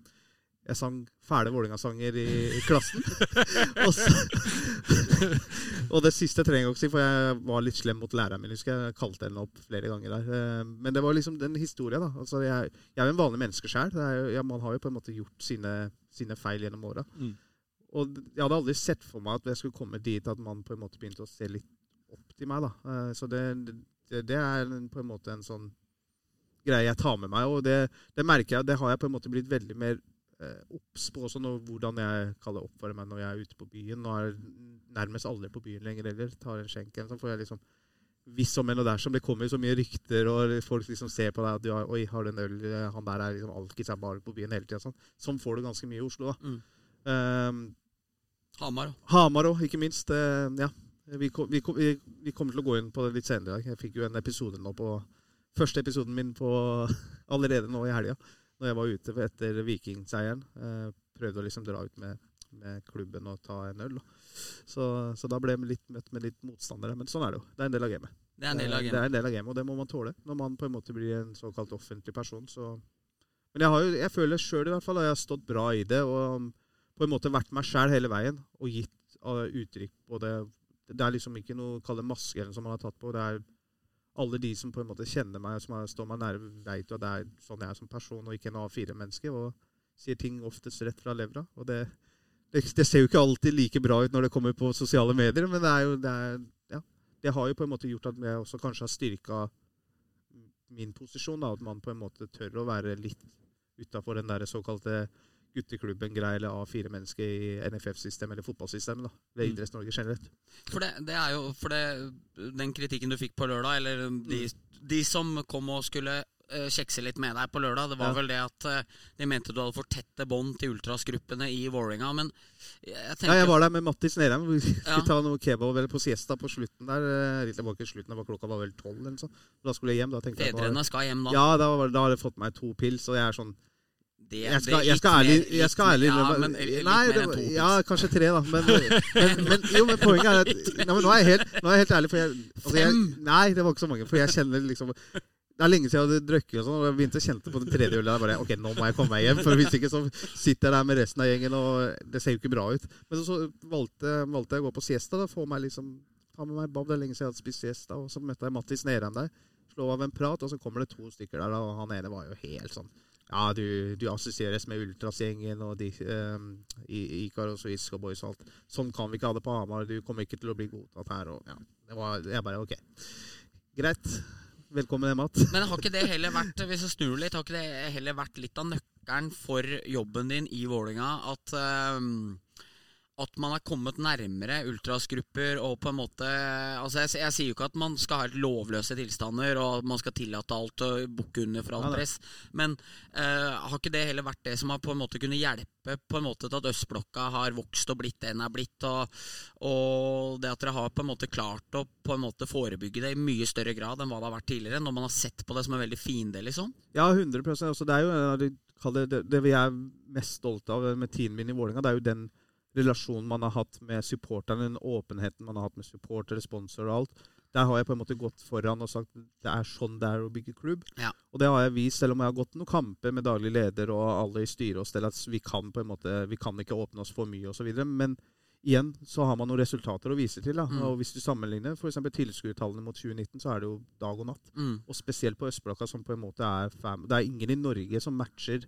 jeg sang fæle Vålerenga-sanger i, i klassen. og, så, og det siste trenger jeg ikke si, for jeg var litt slem mot læreren min. husker Jeg kalte henne opp flere ganger der. Eh, Men det var liksom den historien. da. Altså, jeg, jeg er jo en vanlig menneske sjøl. Ja, man har jo på en måte gjort sine, sine feil gjennom åra. Mm. Og jeg hadde aldri sett for meg at jeg skulle komme dit at man på en måte begynte å se litt opp til meg. da. Så det, det, det er på en måte en sånn greie jeg tar med meg. Og det, det merker jeg, det har jeg på en måte blitt veldig mer eh, obs på også, når, hvordan jeg kaller oppfører meg når jeg er ute på byen. Nå er nærmest aldri på byen lenger heller. Tar en skjenk eller sånn, får jeg liksom hvis om en og dersom. Det kommer jo så mye rykter, og folk liksom ser på deg at du har, Oi, har du en øl? Han der er liksom alkis, er bare på byen hele tida. Sånn. sånn får du ganske mye i Oslo, da. Mm. Um, Hamar. Hamar òg, ikke minst. Uh, ja. Vi, kom, vi, kom, vi, vi kommer til å gå inn på det litt senere i dag. Jeg fikk jo en episode nå på Første episoden min på allerede nå i helga, når jeg var ute etter Vikingseieren. Eh, prøvde å liksom dra ut med, med klubben og ta en øl. Så, så da ble jeg litt møtt med litt motstandere. Men sånn er det jo. Det er en del av gamet. Det er en del av gamet, Det er en del av gamet, og det må man tåle når man på en måte blir en såkalt offentlig person. Så. Men jeg, har jo, jeg føler sjøl i hvert fall at jeg har stått bra i det og på en måte vært meg sjæl hele veien og gitt uh, uttrykk på det. Det er liksom ikke noe kall det maske eller noe som man har tatt på. Det er alle de som på en måte kjenner meg som står meg nære, vet jo at det er sånn jeg er som person og ikke en A4-menneske. Og sier ting oftest rett fra levra. Og det, det, det ser jo ikke alltid like bra ut når det kommer på sosiale medier, men det jo det er, ja, har jo på en måte gjort at jeg også kanskje har styrka min posisjon. Da, at man på en måte tør å være litt utafor den der såkalte gutteklubben-greia eller av fire mennesker i NFF-systemet eller fotballsystemet. da, ved Mm. Idretts-Norge generelt. For det, det er jo For det, den kritikken du fikk på lørdag, eller de, Mm. de som kom og skulle eh, kjekse litt med deg på lørdag, det var Ja. vel det at eh, de mente du hadde for tette bånd til ultrasgruppene i Vålerenga. Men jeg tenker Ja, jeg var der med Mattis Nerheim. Vi skulle Ja. ta noe kebab eller på siesta på slutten der. Det var ikke slutten, det var klokka var vel tolv eller noe sånt. Da skulle jeg hjem. Da tenkte jeg på- Fedrene skal hjem da. Ja, da, var- da har jeg fått meg to pils, og jeg er sånn Det- jeg skal, jeg skal ærlig, jeg skal ærlig ja, men Nei, det. Ja, kanskje tre, da. Men, men, men, jo, men poenget er at nei, nå, er jeg helt, nå er jeg helt ærlig, for jeg, altså jeg Nei, det var ikke så mange. For jeg kjenner liksom Det er lenge siden jeg hadde drukket, og sånn, og jeg begynte å kjenne på den tredje ølet. Bare, ok, nå må jeg komme meg hjem, for hvis ikke så sitter jeg der med resten av gjengen, og det ser jo ikke bra ut. Men så, så valgte, valgte jeg å gå på siesta. da, Få meg liksom, ta med meg Bob, Det er lenge siden jeg hadde spist siesta. Og så møtte jeg Mattis Nerheim der. Slå av en prat, og så kommer det to stykker der, og han ene var jo helt sånn ja, du, du assosieres med Ultrasgjengen og de, um, Ikaros og Isco Boys og alt. Sånn kan vi ikke ha det på Hamar. Du kommer ikke til å bli godtatt her. Og, ja, det var, jeg bare OK. Greit. Velkommen hjem igjen. Men har ikke det heller vært hvis jeg snur litt, har ikke det heller vært litt av nøkkelen for jobben din i Vålinga at ehm, at man er kommet nærmere ultrasgrupper og på en måte altså jeg, jeg sier jo ikke at man skal ha helt lovløse tilstander og man skal tillate alt og bukke under for alt press, men uh, har ikke det heller vært det som har på en måte kunnet hjelpe på en måte til at østblokka har vokst og blitt det den er blitt, og, og det at dere har på en måte klart å på en måte forebygge det i mye større grad enn hva det har vært tidligere, når man har sett på det som en veldig fiende, liksom? Ja, 100 altså, Det er jo det, det, vi er mest stolte av med teamet min i Vålerenga. Det er jo den relasjonen man har hatt med supporterne, den åpenheten man har hatt med supportere, sponsorer og alt. Der har jeg på en måte gått foran og sagt det er sånn det er å bygge klubb. Ja. Og det har jeg vist, selv om jeg har gått noen kamper med daglig leder og alle i styret og stell, at vi kan på en måte, vi kan ikke åpne oss for mye osv. Men igjen så har man noen resultater å vise til. Mm. Og hvis du sammenligner f.eks. tilskuertallene mot 2019, så er det jo dag og natt. Mm. Og spesielt på Østblokka, som på en måte er fam Det er ingen i Norge som matcher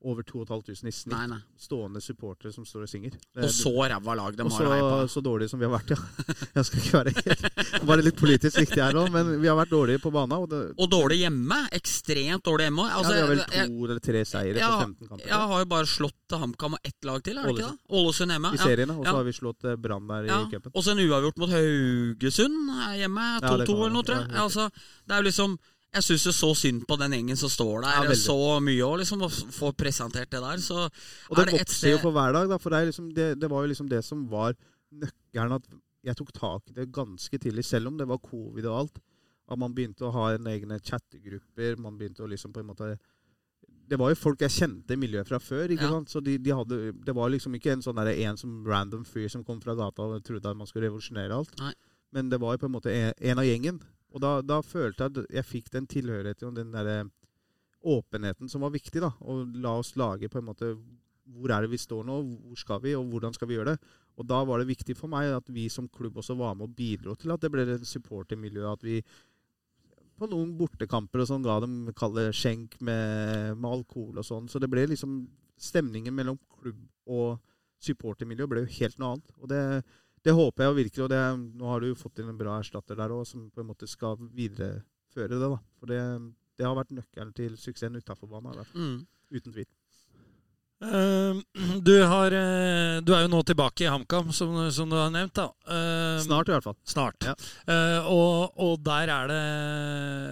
over 2500 i snitt Nei, nei. stående supportere som står og synger. Og så ræva lag de og har heie så, så dårlige som vi har vært, ja. Jeg skal ikke være helt Bare litt politisk riktig her nå, men vi har vært dårlige på banen. Og det, Og dårlig hjemme. Ekstremt dårlig hjemme. Altså, ja, vi har vel jeg, to eller tre seire Ja, på 15 kamper. jeg har jo bare slått HamKam og ett lag til, er det ikke det? Ålesund hjemme. I serien. Og så har vi slått eh, Brann der i cupen. Og så en uavgjort mot Haugesund hjemme. 2-2 kan eller noe, tror jeg. Altså, det er jo liksom Jeg syns jo så synd på den gjengen som står der Ja, så mye, og liksom å få presentert det der. Så Og det er det et sted... jo for hver dag, da, for det, er liksom, det, det var jo liksom det som var nøkkelen. At jeg tok tak i det ganske tidlig, selv om det var covid og alt. At man begynte å ha en egne chattegrupper. Man begynte å liksom på en måte Det var jo folk jeg kjente i miljøet fra før. ikke Ja. sant? Så de, de hadde, Det var liksom ikke en sånn der, en som random fyr som kom fra gata og trodde at man skulle revolusjonere alt. Nei. Men det var jo på en måte en, en av gjengen. Og da, da følte jeg at jeg fikk den tilhørigheten og den derre åpenheten som var viktig. da, Og la oss lage på en måte Hvor er det vi står nå, hvor skal vi, og hvordan skal vi gjøre det? Og da var det viktig for meg at vi som klubb også var med og bidro til at det ble et supportermiljø. At vi på noen bortekamper og sånn ga dem kalle skjenk med, med alkohol og sånn. Så det ble liksom Stemningen mellom klubb og supportermiljø ble jo helt noe annet. Og det, det håper jeg virkelig. Og det, nå har du jo fått inn en bra erstatter der òg, som på en måte skal videreføre det. da. For det, det har vært nøkkelen til suksessen utafor banen. mm. Uten tvil. Uh, du, har, uh, du er jo nå tilbake i HamKam, som, som du har nevnt. da. Uh, Snart i hvert fall. Snart. Ja. Eh, og, og der er det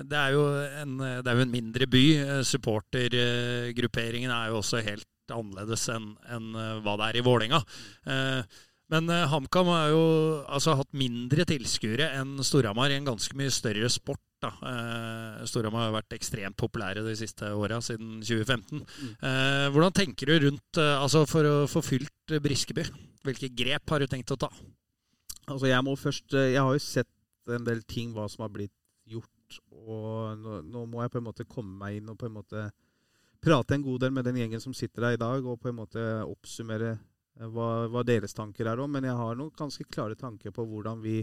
Det er jo en, det er jo en mindre by. Eh, Supportergrupperingen er jo også helt annerledes enn en, hva det er i Vålerenga. Eh, men uh, HamKam har jo altså, hatt mindre tilskuere enn Storhamar i en ganske mye større sport. Da. Eh, Storhamar har vært ekstremt populære de siste åra, siden 2015. Eh, hvordan tenker du rundt altså for å få fylt Briskeby? Hvilke grep har du tenkt å ta? Altså, jeg må først Jeg har jo sett en del ting, hva som har blitt gjort. Og nå, nå må jeg på en måte komme meg inn og på en måte prate en god del med den gjengen som sitter der i dag, og på en måte oppsummere hva, hva deres tanker er om. Men jeg har noen ganske klare tanker på hvordan vi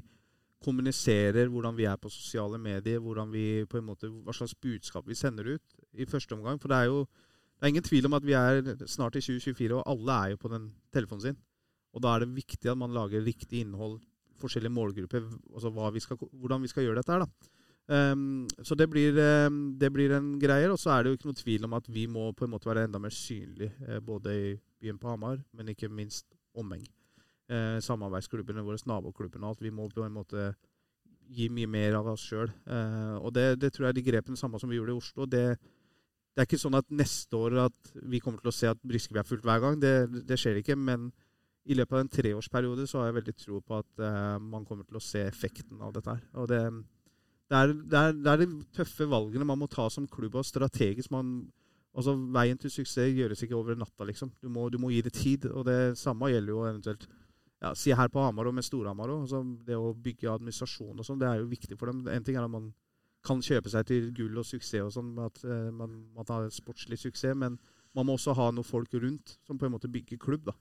kommuniserer, hvordan vi er på sosiale medier, vi på måte, hva slags budskap vi sender ut i første omgang. For det er jo det er ingen tvil om at vi er snart i 2024, og alle er jo på den telefonen sin. Og da er det viktig at man lager riktig innhold, forskjellige målgrupper, altså vi skal, hvordan vi skal gjøre dette her. da. Um, så det blir, um, det blir en greier. Og så er det jo ikke noe tvil om at vi må på en måte være enda mer synlige, eh, både i byen på Hamar, men ikke minst omheng. Eh, samarbeidsklubbene våre, naboklubbene og alt. Vi må på en måte gi mye mer av oss sjøl. Eh, og det, det tror jeg er de grepene samme som vi gjorde i Oslo. Det, det er ikke sånn at neste år at vi kommer til å se at Briskeby er fullt hver gang. Det, det skjer ikke. Men i løpet av en treårsperiode så har jeg veldig tro på at eh, man kommer til å se effekten av dette her. Og det, er, er, det er de tøffe valgene man må ta som klubb, og strategisk. Man, altså Veien til suksess gjøres ikke over natta, liksom. Du må, du må gi det tid. Og det samme gjelder jo eventuelt ja, si her på Hamar og med Storhamar òg. Altså, det å bygge administrasjon og sånn, det er jo viktig for dem. En ting er at man kan kjøpe seg til gull og suksess og sånn, at eh, man, man har sportslig suksess, men man må også ha noen folk rundt som på en måte bygger klubb. da.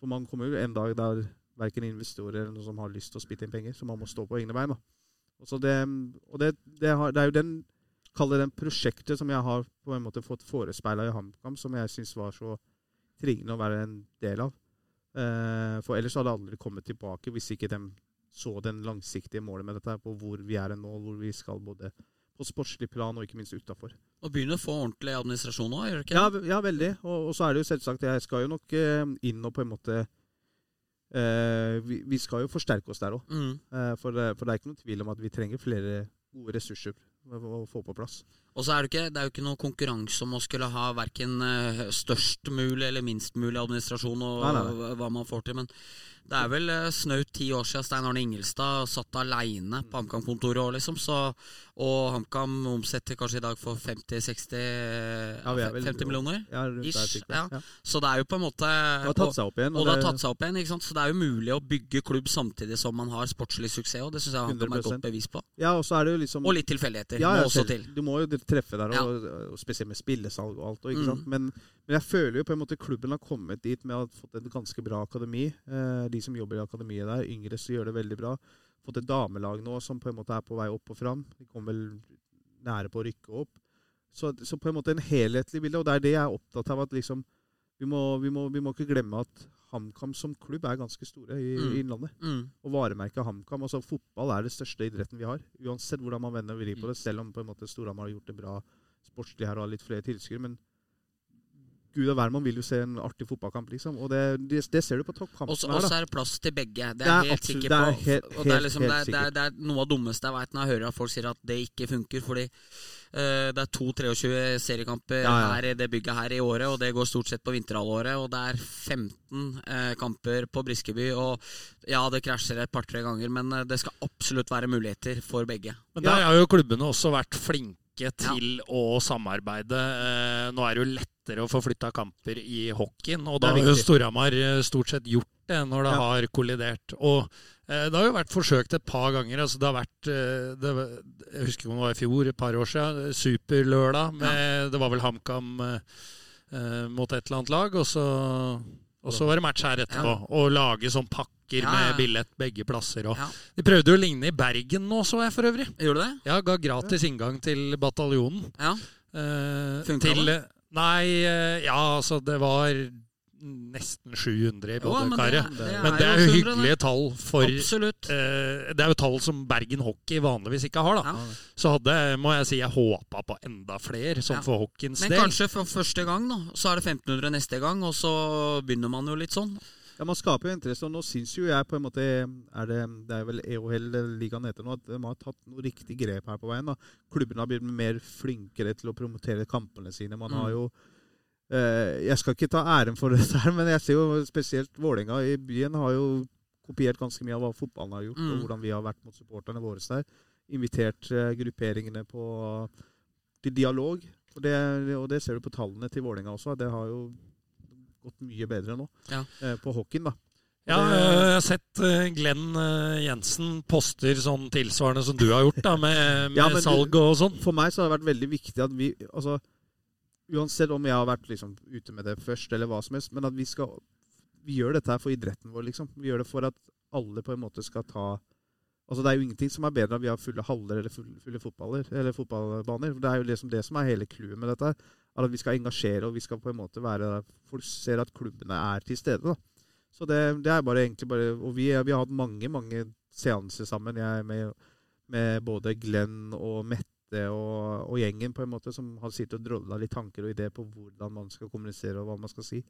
For man kommer jo en dag der verken investorer eller noen som har lyst til å spytte inn penger, så man må stå på egne bein. da. Og, det, og det, det, har, det er jo den Kall det den prosjektet som jeg har på en måte fått forespeila i HamKam, som jeg syns var så triggende å være en del av. Eh, for ellers hadde jeg aldri kommet tilbake hvis ikke de så den langsiktige målet med dette, på hvor vi er nå, hvor vi skal både på sportslig plan og ikke minst utafor. Og begynner å få ordentlig administrasjon nå, gjør du ikke Ja, det? ja, veldig. Og, og så er det jo selvsagt Jeg skal jo nok eh, inn og på en måte eh, vi, vi skal jo forsterke oss der òg. Mm. Eh, for, for det er ikke noen tvil om at vi trenger flere gode ressurser å få på plass. Og så er det, ikke, det er jo ikke noe konkurranse om å skulle ha verken eh, størst mulig eller minst mulig administrasjon og Nei, nei, nei. hva man får til. Men det er vel eh, snaut ti år siden Stein Arne Ingelstad satt aleine på HamKam-kontoret liksom. Så, og HamKam omsetter kanskje i dag for 50-60 Ja, vi er vel- 50 millioner? Ja, Ish, ja. Så det er jo på en måte Det har tatt seg opp igjen. Og det har tatt seg opp igjen, så det er jo mulig å bygge klubb samtidig som man har sportslig suksess. Og det syns jeg HamKam er et godt bevis på. Ja, og så er det jo liksom Og litt tilfeldigheter ja, må også til. Du må jo treffe der, og, og spesielt med spillesalg og alt. Og, ikke Mm. sant? Men, men jeg føler jo på en måte klubben har kommet dit med å ha fått et ganske bra akademi. Eh, de som jobber i akademiet der, yngre, så gjør det veldig bra. Fått et damelag nå som på en måte er på vei opp og fram. De kommer vel nære på å rykke opp. Så, så på en måte en helhetlig bilde, og det er det jeg er opptatt av. at liksom, vi må, vi må, vi må ikke glemme at HamKam som klubb er ganske store i, Mm. i Innlandet. Mm. Og varemerket HamKam. Altså fotball er det største idretten vi har. Uansett hvordan man vender og vrir på det. Selv om på en måte Storhamar har gjort det bra sportslig her og har litt flere tilskuere. Men gud og hvermann vil jo se en artig fotballkamp, liksom. Og det, det, det ser du på toppkampen så toppkampene og her, så er det plass til begge. Det er jeg helt sikker på. det er helt- og det er, liksom, helt det, er, det, er, det er noe av det dummeste jeg vet når jeg hører at folk sier at det ikke funker. Fordi uh, det er to 23 seriekamper Ja, ja. her i det bygget her i året, og det går stort sett på vinterhalvåret. Og det er 15 uh, kamper på Briskeby, og ja, det krasjer et par-tre ganger, men uh, det skal absolutt være muligheter for begge. Men Ja. der har jo klubbene også vært flinke til å samarbeide. Eh, nå er det jo lettere å få flytta kamper i hockeyen, og da har jo. Storhamar eh, stort sett gjort det når det Ja. har kollidert. Og eh, det har jo vært forsøkt et par ganger. Altså det har vært eh, det, Jeg husker ikke om det var i fjor, et par år siden. Superlørdag. Med, Det var vel HamKam eh, eh, mot et eller annet lag, og så, og så var det match her etterpå. Og lage sånn pakker Ja, ja. med billett begge plasser. Ja. de prøvde jo å ligne i Bergen nå, så jeg for øvrig. Gjorde det? Ja, ga gratis inngang til bataljonen. Ja. Eh, Funka det? Nei, eh, ja, altså det var nesten 700 i men badekaret. Men er det er jo hyggelige tall for Absolutt. eh, Det er jo tall som Bergen Hockey vanligvis ikke har, da. Ja. Så hadde, må jeg si, jeg håpa på enda flere, som Ja. for hockeyens Men kanskje for første gang, da. Så er det 1500 neste gang, og så begynner man jo litt sånn. Ja, Man skaper jo interesse, og nå syns jo jeg på en måte er det, det er vel EOL ligaen heter nå, at de har tatt noe riktig grep her på veien. da. Klubbene har blitt mer flinkere til å promotere kampene sine. Man har Mm. jo eh, Jeg skal ikke ta æren for dette, her, men jeg ser jo spesielt Vålerenga i byen har jo kopiert ganske mye av hva fotballen har gjort, Mm. og hvordan vi har vært mot supporterne våre der. Invitert eh, grupperingene på, til dialog. Og det, og det ser du på tallene til Vålerenga også. Det har jo gått mye bedre nå Ja. eh, på hockeyen, da. Ja, jeg har sett eh, Glenn eh, Jensen poster sånn tilsvarende som du har gjort, da, med, med Ja, salg og sånn. For meg så har det vært veldig viktig at vi altså, Uansett om jeg har vært liksom, ute med det først, eller hva som helst, men at vi skal Vi gjør dette her for idretten vår, liksom. Vi gjør det for at alle på en måte skal ta Altså Det er jo ingenting som er bedre enn at vi har fulle haller eller fulle, fulle fotballer, eller fotballbaner. Det er jo liksom det som er hele clouet med dette. her, At vi skal engasjere, og vi skal på en måte være Folk ser at klubbene er til stede. da. Så det, det er bare egentlig bare Og vi, vi har hatt mange, mange seanser sammen. Jeg med, med både Glenn og Mette og, og gjengen på en måte som har sittet og drolla litt tanker og ideer på hvordan man skal kommunisere og hva man skal si.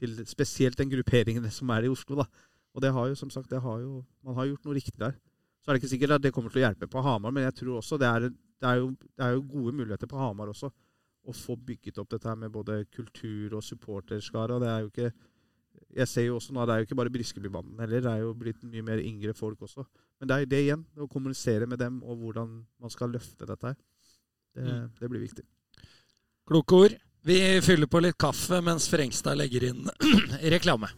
Til spesielt den grupperingen som er i Oslo. da. Og det har jo, som sagt, har jo, man har gjort noe riktig der. Så er det ikke sikkert at det kommer til å hjelpe på Hamar, men jeg tror også det er, det er, jo, det er jo gode muligheter på Hamar også. Å få bygget opp dette her med både kultur og supporterskare. det er jo ikke jeg ser jo også nå, Det er jo ikke bare Briskebybanden heller, det er jo blitt mye mer yngre folk også. Men det er jo det igjen, å kommunisere med dem og hvordan man skal løfte dette her. Det, Mm. det blir viktig. Kloke ord. Vi fyller på litt kaffe mens Frengstad legger inn reklame.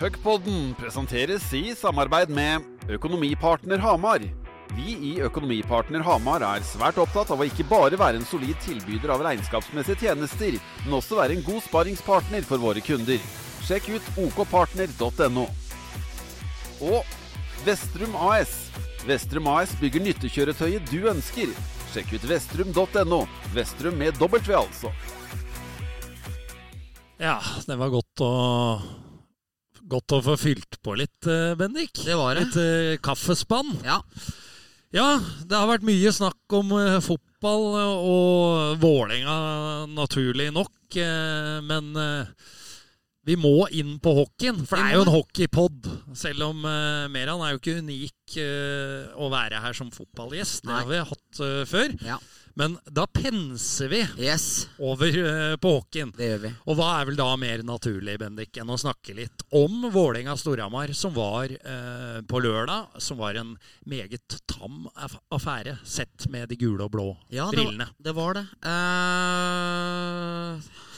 Puckpodden presenteres i samarbeid med Økonomipartner Hamar. Vi i Økonomipartner Hamar er svært opptatt av å ikke bare være en solid tilbyder av regnskapsmessige tjenester, men også være en god sparingspartner for våre kunder. Sjekk ut okpartner.no. Og Vestrum AS. Vestrum AS bygger nyttekjøretøyet du ønsker. Sjekk ut vestrum.no. Vestrum med W, altså. Ja, det var godt å Godt å få fylt på litt, eh, Bendik. Det var det. Litt eh, kaffespann. Ja. Ja, det har vært mye snakk om eh, fotball og Vålerenga, naturlig nok. eh, men eh, vi må inn på hockeyen, for det er jo en hockeypod. Selv om uh, Meran er jo ikke unik uh, å være her som fotballgjest. Det har vi hatt uh, før. Ja. Men da penser vi Yes, over uh, på hockeyen. det gjør vi. Og hva er vel da mer naturlig, Bendik, enn å snakke litt om Vålerenga-Storhamar, som var på lørdag, som var en meget tam affære, sett med de gule og blå Ja, brillene? Ja, det, det var det.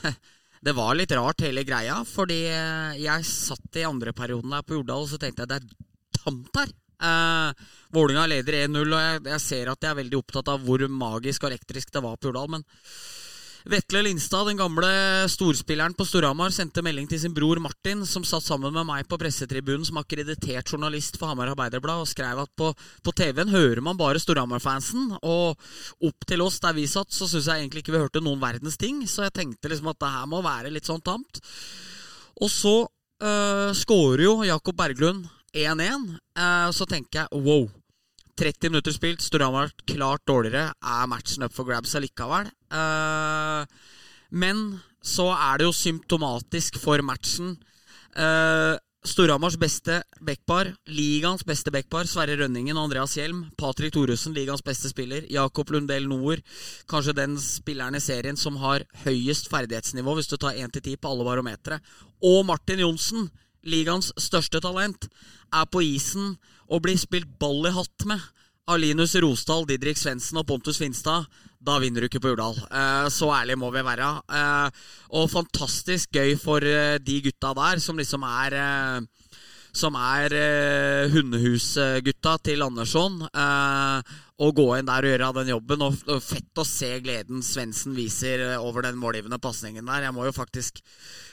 Eh, det var litt rart hele greia, fordi eh, jeg satt i andre perioden der på Jordal, og så tenkte jeg det er tamt her. Eh, Vålinga leder 1-0, og jeg, jeg ser at jeg er veldig opptatt av hvor magisk og elektrisk det var på Jordal, men Vetle Lindstad, den gamle storspilleren på Storhamar, sendte melding til sin bror Martin, som satt sammen med meg på pressetribunen som akkreditert journalist for Hamar Arbeiderblad, og skrev at på, på TV-en hører man bare Storhamar-fansen, og opp til oss der vi satt, så syns jeg egentlig ikke vi hørte noen verdens ting, så jeg tenkte liksom at det her må være litt sånn tamt. Og så uh, scorer jo Jakob Berglund 1-1, eh, så tenker jeg wow. 30 minutter spilt, Storhamar klart dårligere. Er matchen up for grabs allikevel? Eh, men så er det jo symptomatisk for matchen. Uh, Storhamars beste backpar, ligaens beste backpar, Sverre Rønningen og Andreas Hjelm. Patrick Thoresen, ligaens beste spiller. Jakob Lundell Noer, kanskje den spilleren i serien som har høyest ferdighetsnivå, hvis du tar 1-10 på alle barometere. Og Martin Johnsen, ligaens største talent, er på isen og bli spilt ball i hatt med av Linus Rosdal, Didrik Svendsen og Pontus Finstad. Da vinner du ikke på Jordal. Eh, så ærlig må vi være. Eh, og fantastisk gøy for eh, de gutta der, som liksom er som er eh, hundehusgutta til Andersson. Eh, å gå inn der og gjøre den jobben. Og, og fett å se gleden Svendsen viser over den målgivende pasningen der. Jeg må jo faktisk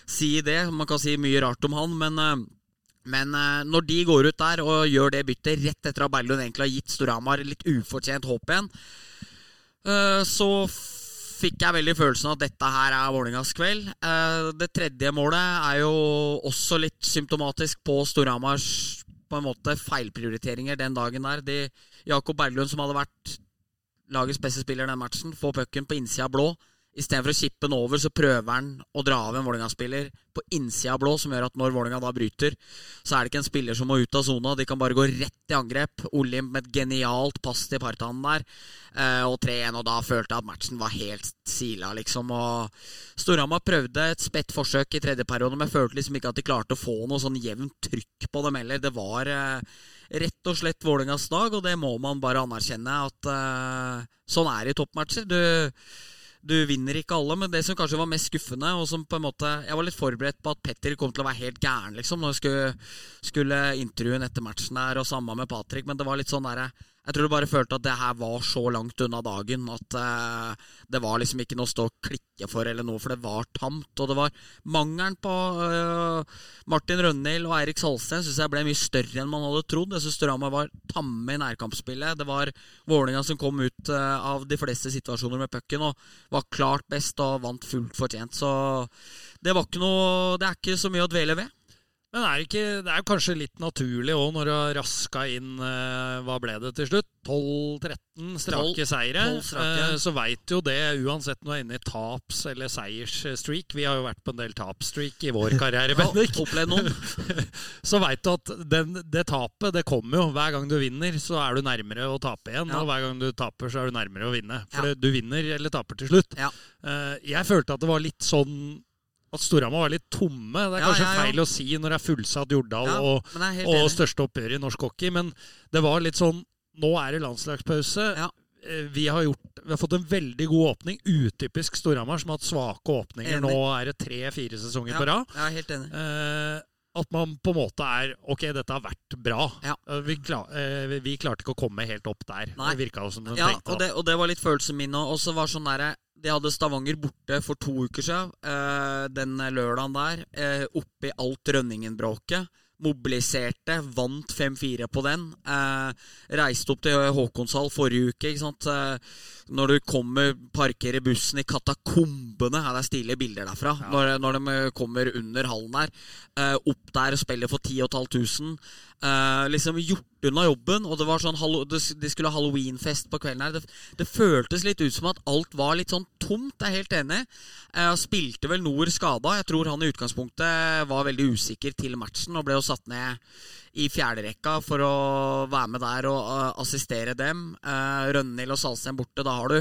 si det. Man kan si mye rart om han, men eh, men eh, når de går ut der og gjør det byttet rett etter at Berlund egentlig har gitt Storhamar litt ufortjent håp igjen, eh, så fikk jeg veldig følelsen av at dette her er Vålerengas kveld. Eh, det tredje målet er jo også litt symptomatisk på Storhamars på en måte feilprioriteringer den dagen der. De, Jakob Berglund, som hadde vært lagets beste spiller den matchen, får pucken på innsida blå. Istedenfor å kippe den over, så prøver han å dra av en Vålerenga-spiller på innsida blå, som gjør at når Vålerenga da bryter, så er det ikke en spiller som må ut av sona. De kan bare gå rett i angrep. Olimp med et genialt pass til Partanen der. Eh, og 3-1, og da følte jeg at matchen var helt sila, liksom. Og Storhamar prøvde et spett forsøk i tredje periode, men følte liksom ikke at de klarte å få noe sånn jevnt trykk på dem heller. Det var eh, rett og slett Vålerengas dag, og det må man bare anerkjenne at eh, sånn er det i toppmatcher. Du du vinner ikke alle, men det som kanskje var mest skuffende og som på en måte, Jeg var litt forberedt på at Petter kom til å være helt gæren liksom, når jeg skulle, skulle intervjue etter matchen der, og samme med Patrick, men det var litt sånn derre jeg tror du bare følte at det her var så langt unna dagen at uh, det var liksom ikke noe å stå og klikke for eller noe, for det var tamt. Og det var mangelen på uh, Martin Rønhild og Eirik Salsten syns jeg ble mye større enn man hadde trodd. Jeg syns Storhamar var tamme i nærkampspillet. Det var Vålerenga som kom ut uh, av de fleste situasjoner med pucken og var klart best og vant fullt fortjent. Så det var ikke noe Det er ikke så mye å dvele ved. Men er det, ikke, det er kanskje litt naturlig òg, når du har raska inn eh, Hva ble det til slutt? 12-13 strake seire. strake. Eh, så veit jo det, uansett når du er inne i taps- eller seiersstreak Vi har jo vært på en del tapsstreak i vår karriere, Bendik. Noen. så veit du at den, det tapet, det kommer jo. Hver gang du vinner, så er du nærmere å tape igjen. Ja. Og hver gang du taper, så er du nærmere å vinne. For Ja. du vinner eller taper til slutt. Ja. Eh, jeg følte at det var litt sånn at Storhamar var litt tomme. Det er kanskje ja, ja. feil å si når det er fullsatt Jordal og, og største oppgjør i norsk hockey, men det var litt sånn Nå er det landslagspause. Eh, Vi har, gjort, vi har fått en veldig god åpning. Utypisk Storhamar, som har hatt svake åpninger. Enig. Nå er det tre-fire sesonger på rad. jeg er helt enig. Eh, at man på en måte er Ok, dette har vært bra. Ja. Eh, Vi, klar, eh, vi- klarte ikke å komme helt opp der. Nei. Det virka som de Ja, tenkte. og det, og det var litt følelsen min òg. Og så var sånn derre De hadde Stavanger borte for to uker siden. Eh, den lørdagen der. Eh, oppi alt Rønningen-bråket. Mobiliserte, vant 5-4 på den. Eh, reiste opp til Håkonshall forrige uke. ikke sant? Eh, når du kommer, parkerer bussen i katakombene her Det er stilige bilder derfra. Når, når de kommer under hallen der. Eh, opp der og spiller for 10 500. Eh, liksom gjort unna jobben. Og det var sånn De skulle ha halloweenfest på kvelden her. Det, det føltes litt ut som at alt var litt sånn tomt. Jeg er helt enig. Eh, spilte vel Nord skada. Jeg tror han i utgangspunktet var veldig usikker til matchen og ble jo satt ned i fjerderekka for å være med der og uh, assistere dem. Uh, Rønhild og Salsten borte. Da har du,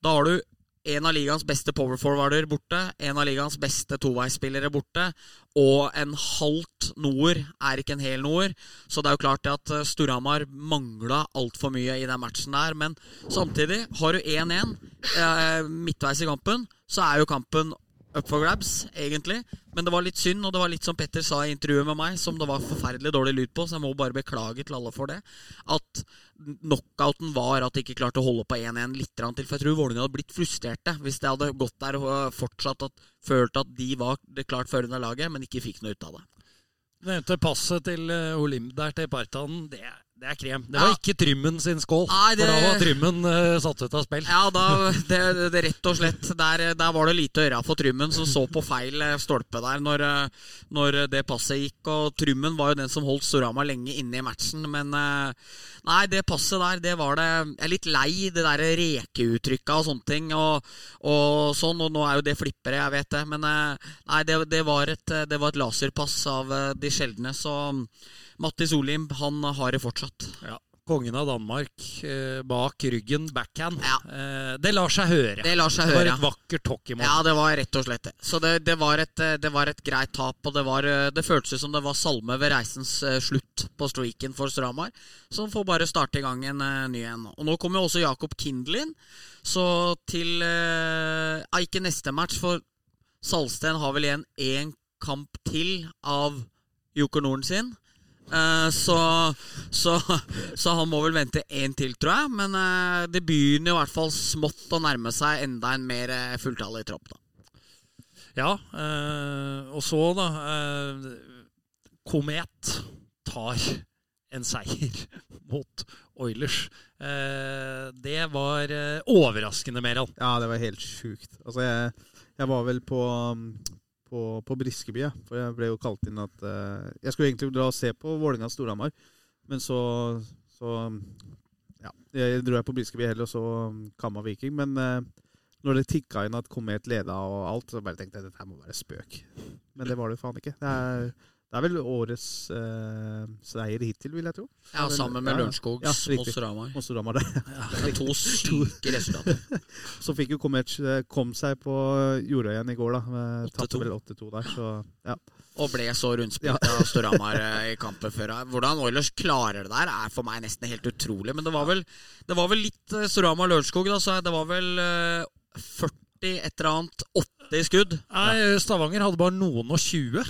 da har du en av ligaens beste powerforwarder borte, en av ligaens beste toveisspillere borte, og en halvt noer er ikke en hel noer. Så det er jo klart at eh, Storhamar mangla altfor mye i den matchen der. Men samtidig, har du 1-1 eh, midtveis i kampen, så er jo kampen up for grabs, egentlig. Men det var litt synd, og det var litt som Petter sa i intervjuet med meg, som det var forferdelig dårlig lyd på, så jeg må bare beklage til alle for det. At knockouten var at de ikke klarte å holde på 1-1 litt til. For jeg tror Vålerenga hadde blitt frustrerte hvis de hadde gått der og øh, fortsatt at, følt at de var det klart førende laget, men ikke fikk noe ut av det. Du nevnte passet til Olim Olimp der til Partanen. Det, det er krem. Det Ja. var ikke Trymmen sin skål. Nei, det- For da var Trymmen uh, satt ut av spill. Ja, da, det, det, rett og slett Der, der var det lite å gjøre for Trymmen, som så på feil eh, stolpe der når, eh, når det passet gikk. Og Trymmen var jo den som holdt Storhamar lenge inne i matchen, men Nei, det passet der, det var det Jeg er litt lei det der rekeuttrykka og sånne ting. Og, og sånn, og nå er jo det flippere, jeg vet det. Men nei, det, det, var et, det var et laserpass av de sjeldne. Så Mattis Olimb, han har det fortsatt. Ja. Kongen av Danmark eh, bak ryggen, backhand. Ja. Eh, det lar seg høre. Det lar seg Det var et vakkert hockeymål. Ja, det var rett og slett det. Så det, det, var et, eh, det var et greit tap, og det, var, eh, det føltes som det var salme ved reisens eh, slutt på streaken for Stramar, som får bare starte i gang en ny en. Og nå kommer jo også Jakob Kindlin, så til eh, Ikke neste match, for Salsten har vel igjen én kamp til av Joker Norden sin. Eh, så, så, så han må vel vente én til, tror jeg. Men eh, det begynner i hvert fall smått å nærme seg enda en mer uh, fulltallig tropp. da. Ja, eh, og så, da eh, Komet tar en seier mot Oilers. Eh, det var eh, overraskende, Meral. Ja, det var helt sjukt. Altså, jeg, jeg var vel på, um, på, på Briskeby, ja. for jeg ble jo kalt inn at uh, Jeg skulle egentlig dra og se på Vålerenga-Storhamar, men så, så Ja, jeg dro jeg på Briskeby heller, og så um, Kamma Viking. Men uh, når det tikka inn at Komet leda og alt, så bare tenkte jeg dette her må være spøk. Men det var det faen ikke. Det er, det er vel årets eh, seier hittil, vil jeg tro. Ja, sammen med Ja, ja. Lørenskogs Ja, mot riktig. ja, To syke resultater. Så fikk jo Komet eh, kom seg på Jordøyen i går, da. 8-2. Tapte vel 8-2 der, så ja. Og ble så rundspilt av Storhamar eh, i kampen før. Hvordan Oilers klarer det der, er for meg nesten helt utrolig. Men det var vel, det var vel litt eh, Storhamar-Lørenskog, da. Så det var vel eh, 40 et eller annet 80 skudd. Nei, Stavanger hadde bare noen og 20.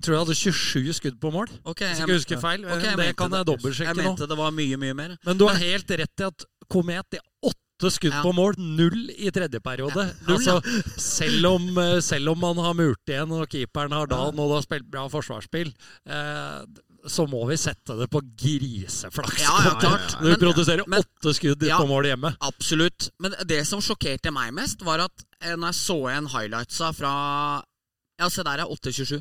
Tror jeg hadde 27 skudd på mål. Okay, Hvis jeg ikke husker feil. Okay, jeg det kan jeg dobbeltsjekke nå. Jeg mente det var mye, mye mer. Men du har helt rett i at Komet det er åtte skudd Ja. på mål, null i tredje periode. ja. altså, selv, om, eh, selv om man har murt igjen og keeperen har da nå har spilt bra forsvarsspill, eh, så må vi sette det på griseflaks. Ja, ja, klart. Når du Men- produserer men- åtte skudd på mål hjemme. Absolutt. Men det som sjokkerte meg mest, var at eh, når jeg så igjen highlightsa fra Ja, se der er 8-27.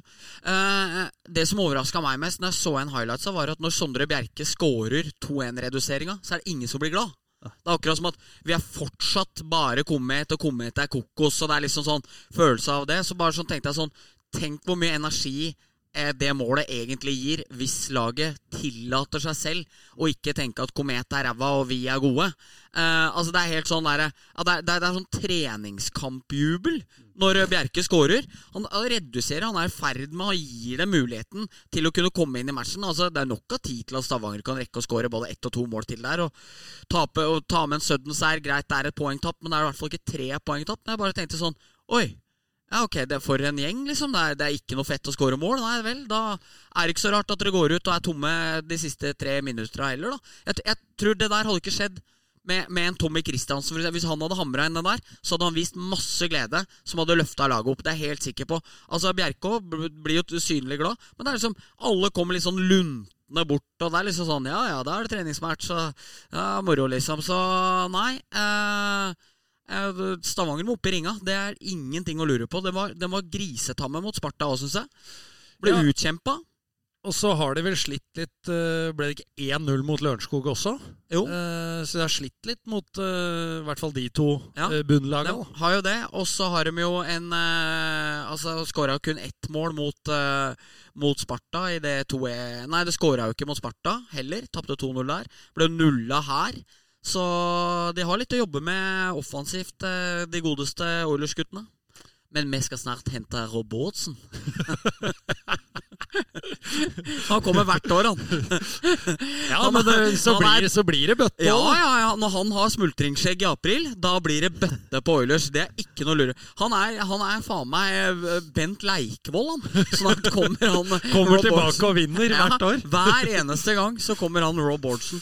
Eh, det som overraska meg mest når jeg så en highlightsa, var at når Sondre Bjerke scorer 2-1-reduseringa, så er det ingen som blir glad. Det er akkurat som at vi er fortsatt bare Komet, og Komet er kokos, og det er liksom sånn følelse av det. Så bare sånn tenkte jeg sånn Tenk hvor mye energi eh, det målet egentlig gir, hvis laget tillater seg selv å ikke tenke at Komet er ræva og vi er gode. Eh, altså Det er helt sånn der, ja, det, er, det, er, det er sånn treningskampjubel når Bjerke scorer. Han, reduserer, han er i ferd med å gi dem muligheten til å kunne komme inn i matchen. Altså Det er nok av tid til at Stavanger kan rekke å score både ett og to mål til der. Og, tape, og ta med en sudden-seier, greit, det er et poengtapp, men det er i hvert fall ikke tre poengtapp. Men jeg bare tenkte sånn Oi, ja, ok, det er for en gjeng, liksom. Det er, det er ikke noe fett å score mål. Nei vel, da er det ikke så rart at dere går ut og er tomme de siste tre minuttene heller, da. Jeg, jeg tror det der hadde ikke skjedd med, med en Tommy Christiansen. For. Hvis han hadde hamra inn den der, så hadde han vist masse glede som hadde løfta laget opp. Det er jeg helt sikker på. Altså, Bjerkå blir jo synlig glad, men det er liksom Alle kommer litt sånn luntende bort, og det er liksom sånn Ja ja, da er det treningsmatch, og ja, moro, liksom. Så nei. Eh, Eh, Stavanger må opp i ringa. Det er ingenting å lure på. Den var, den var grisetamme mot Sparta òg, syns jeg. Ble Ja. utkjempa. Og så har de vel slitt litt eh, Ble det ikke 1-0 mot Lørenskog også? Jo. Eh, så de har slitt litt mot eh, i hvert fall de to Ja, bunnlagene. De har jo det. Og så har de jo en Altså skåra kun ett mål mot, mot Sparta i det 2-1 Nei, det skåra jo ikke mot Sparta heller. Tapte 2-0 der. Ble nulla her. Så de har litt å jobbe med offensivt, de godeste Oilers-guttene. Men vi skal snart hente Robertsen. han kommer hvert år, han. Ja, Han men det, så, han er- blir, så blir det bøtte Ja, ja, ja. Når han har smultringsskjegg i april, da blir det bøtte på Oilers. Det er ikke noe lure. Han er, han er faen meg eh, Bent Leikvoll, han. Snart kommer han Kommer Rob tilbake Bårdsen. og vinner hvert år. Hver eneste gang så kommer han Rob Bårdsen.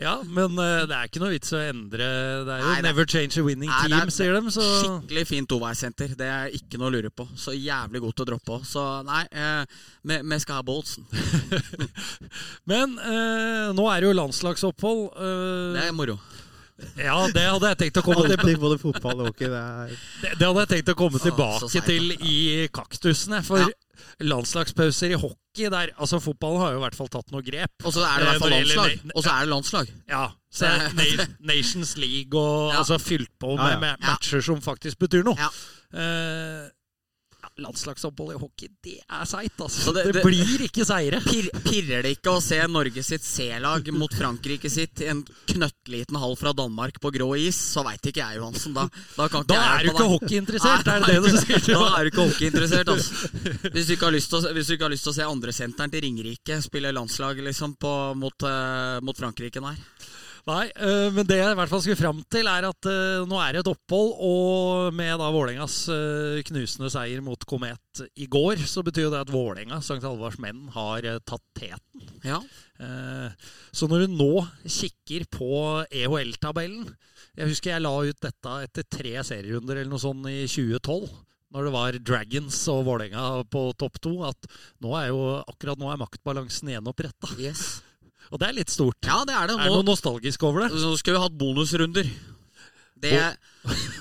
Ja, men uh, det er ikke noe vits å endre Det er jo Nei, det- never change a winning Nei, team, er sier de. Så Skikkelig fint toveissenter. Det er ikke noe å lure på. Så jævlig godt til å droppe òg. Så nei, eh, vi, vi skal ha Boltsen. Men eh, nå er det jo landslagsopphold. eh, Det er moro. Ja, det hadde jeg tenkt å komme til både fotball og hockey. Det er Det, det hadde jeg tenkt å komme tilbake seigt, til i kaktusene. For Ja. landslagspauser i hockey der Altså, fotballen har jo i hvert fall tatt noe grep. Og så er det i Eh, hvert fall gjelder landslag. Og så er det landslag. Ja. Så er det Nations League og Ja. altså fylt på med, ja. med matcher som faktisk betyr noe. Eh, ja, landslagsopphold i hockey, det er seigt, altså. Det- Det, det- blir ikke seire. Pir, pirrer det ikke å se Norge sitt C-lag mot Frankrike sitt i en knøttliten hall fra Danmark på grå is, så veit ikke jeg, Johansen. Da, da, kan ikke Da jeg er du ikke hockeyinteressert, er det det du sier? Da er du ikke hockeyinteressert, altså. Ikke hvis du ikke har lyst til å se andresenteren til Ringerike spille landslag liksom på, mot, uh, mot Frankrike der. Nei, eh, men det jeg i hvert fall skulle fram til, er at eh, nå er det et opphold, og med da Vålerengas uh, knusende seier mot Komet i går, så betyr jo det at Vålerenga, St. Halvards menn, har eh, tatt teten. Ja. Eh, så når du nå kikker på EHL-tabellen Jeg husker jeg la ut dette etter tre serierunder eller noe sånt i 2012. Når det var Dragons og Vålerenga på topp to. At nå er jo, akkurat nå er maktbalansen gjenoppretta. Yes. Og det er litt stort. Ja, det er det. Er det noe nostalgisk over det? så skulle vi hatt bonusrunder. Det,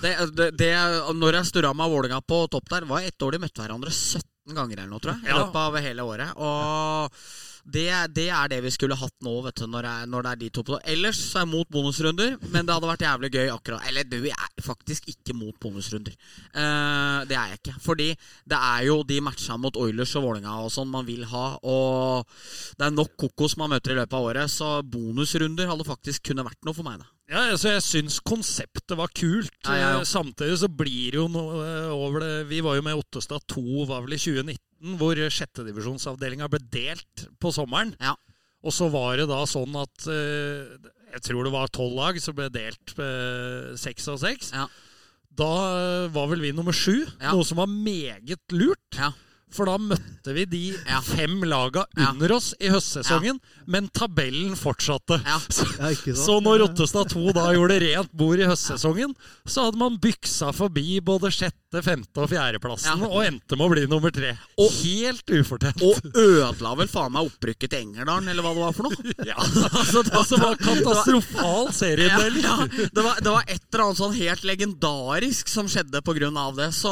det, det, det Når jeg Storhamar og Vålerenga på topp der, var ett år de møtte hverandre 17 ganger eller noe, tror jeg. I løpet av hele året. Og det, det er det vi skulle hatt nå, vet du, når det er, når det er de to på Ellers så er jeg mot bonusrunder, men det hadde vært jævlig gøy akkurat Eller du, jeg er faktisk ikke mot bonusrunder. Uh, det er jeg ikke. Fordi det er jo de matcha mot Oilers og Vålerenga og sånn man vil ha, og det er nok kokos man møter i løpet av året, så bonusrunder hadde faktisk kunne vært noe for meg, da. Ja, altså Jeg syns konseptet var kult. Ja, ja, ja. Samtidig så blir det jo noe eh, over det Vi var jo med Ottestad 2, var vel i 2019, hvor sjettedivisjonsavdelinga ble delt på sommeren. Ja. Og så var det da sånn at eh, Jeg tror det var tolv lag som ble delt eh, seks av seks. Ja. Da eh, var vel vi nummer sju, noe som var meget lurt. Ja. For da møtte vi de Ja. fem laga Ja. under oss i høstsesongen, men tabellen fortsatte. Ja. Så, Ja, så når Rottestad 2 da gjorde rent bord i høstsesongen, så hadde man byksa forbi både sjette, femte og fjerdeplassen Ja. og endte med å bli nummer tre. Og- Helt ufortjent. Og ødela vel faen meg opprykket til Engerdalen, eller hva det var for noe? ja. altså, det, Altså, det var katastrofal ja, ja, det, var, det var et eller annet sånn helt legendarisk som skjedde på grunn av det, så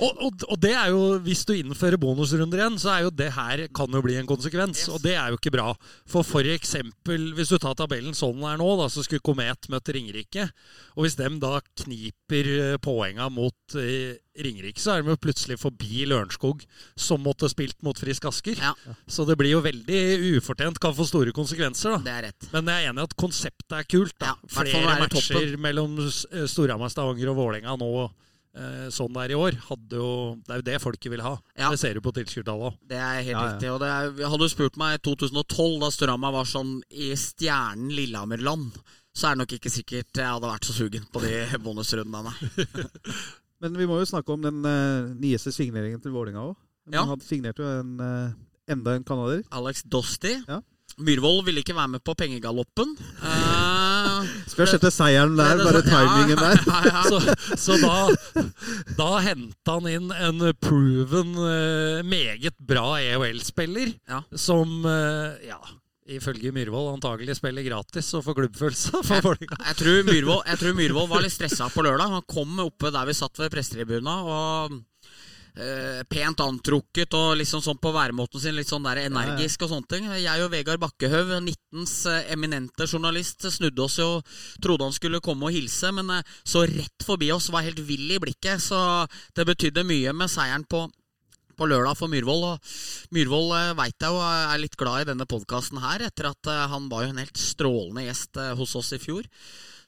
Og, og, og det er jo, hvis du innfører bonusrunder igjen, så er jo det her kan jo bli en konsekvens. Og det er jo ikke bra. For eksempel, hvis du tar tabellen sånn den er nå, da, så skulle Komet møtt Ringerike. Og hvis dem da kniper eh, poenga mot eh, Ringerike, så er de jo plutselig forbi Lørenskog, som måtte spilt mot Frisk Asker. Ja. Så det blir jo veldig ufortjent, kan få store konsekvenser. da. det er rett. Men jeg er enig i at konseptet er kult. da. Ja, Flere matcher toppen. mellom eh, Storhamar, Stavanger og Vålerenga nå sånn det er i år. Hadde jo, det er jo det folket vil ha. Ja. Det ser du på tilskuertallet òg. Det er helt Ja, ja. riktig. Og det er, hadde du spurt meg i 2012, da Storhamar var sånn i stjernen Lillehammerland, så er det nok ikke sikkert jeg hadde vært så sugen på de bonusrundene. Men vi må jo snakke om den uh, nyeste signeringen til Vålinga òg. Ja. Han hadde signert jo en, eh, enda en canadier. Alex Dosti. Ja. Myhrvold ville ikke være med på pengegaloppen. Eh, Skal sette seieren der, bare timingen der. Ja, ja. Så, så da, da henta han inn en proven, eh, meget bra EOL-spiller, Ja. som eh, ja, ifølge Myhrvold antagelig spiller gratis og får klubbfølelse for Vålerenga. Jeg jeg tror Myhrvold var litt stressa på lørdag. Han kom oppe der vi satt ved prestetribunen. og eh, pent antrukket og liksom sånn på væremåten sin, litt sånn der energisk og sånne ting. Jeg og Vegard Bakkehaug, 19s eh, eminente journalist, snudde oss jo trodde han skulle komme og hilse, men eh, så rett forbi oss, var helt vill i blikket. Så det betydde mye med seieren på på lørdag for Myhrvold. Og Myhrvold veit jeg jo er litt glad i denne podkasten her, etter at han var jo en helt strålende gjest hos oss i fjor.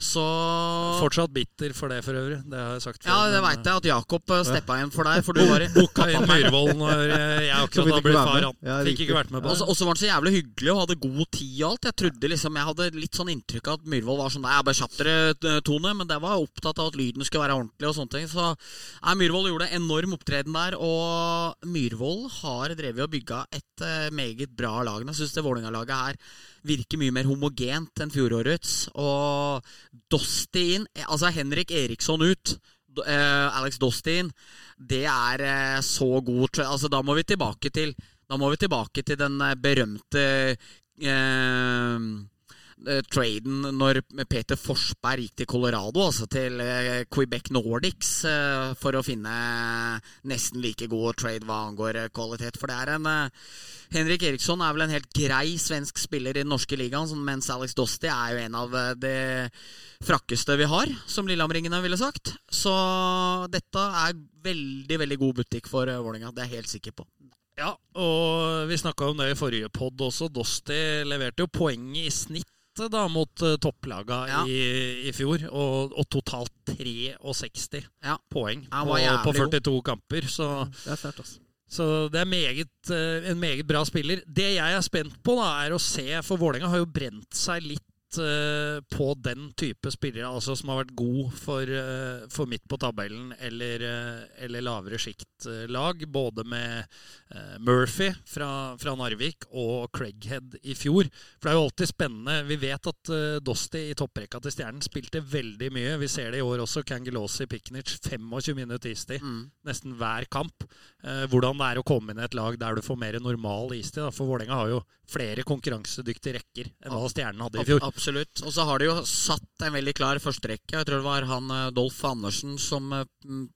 Så Fortsatt bitter for det, for øvrig. Det har jeg sagt før. Ja, det veit jeg at Jakob uh, steppa inn for deg, for du var i Booka inn Myhrvold når eh, jeg akkurat har blitt far. Han fikk ikke vært med på det. og så var han så jævlig hyggelig og hadde god tid og alt. Jeg trodde liksom, jeg hadde litt sånn inntrykk av at Myhrvold var sånn Nei, jeg bare kjapp dere, eh, Tone. Men det var opptatt av at lyden skulle være ordentlig og sånne ting. Så nei, Myhrvold gjorde enorm opptreden der. Og Myhrvold har drevet og bygga et eh, meget bra lag. Jeg syns det Vålerenga-laget her virker mye mer homogent enn fjorårets. Og Dosti inn Altså Henrik Eriksson ut. Eh, Alex Dosti inn. Det er eh, så god Altså Da må vi tilbake til Da må vi tilbake til den eh, berømte eh, traden når Peter Forsberg gikk til Colorado, altså til eh, Quebec Nordics, eh, for å finne nesten like god trade hva angår eh, kvalitet. For det er en eh, Henrik Eriksson er vel en helt grei svensk spiller i den norske ligaen, mens Alex Dosti er jo en av eh, de frakkeste vi har, som Lillehammeringene ville sagt. Så dette er veldig, veldig god butikk for Vålerenga. Det er jeg helt sikker på. Ja, og vi snakka om det i forrige pod også. Dosti leverte jo poeng i snitt da mot uh, topplaga Ja. i, i fjor, og, og totalt 63 Ja. poeng på, på god. 42 kamper. Så, Det er sterkt, altså. så det er meget, eh, en meget bra spiller. Det jeg er spent på, da, er å se For Vålerenga har jo brent seg litt eh, på den type spillere, altså som har vært god for, eh, for midt på tabellen eller, eh, eller lavere sjiktlag, både med eh, Murphy fra, fra Narvik og Craighead i fjor. For det er jo alltid spennende. Vi vet at eh, Dosti i topprekka til Stjernen spilte veldig mye. Vi ser det i år også. Kangelosi Piknic 25 minutter istid Mm. nesten hver kamp. Eh, hvordan det er å komme inn i et lag der du får mer normal istid. For Vålerenga har jo flere konkurransedyktige rekker enn hva Stjernen hadde i fjor. Ab- Absolutt. Og så har de jo satt en veldig klar førsterekke. Jeg tror det var han eh, Dolf Andersen som eh,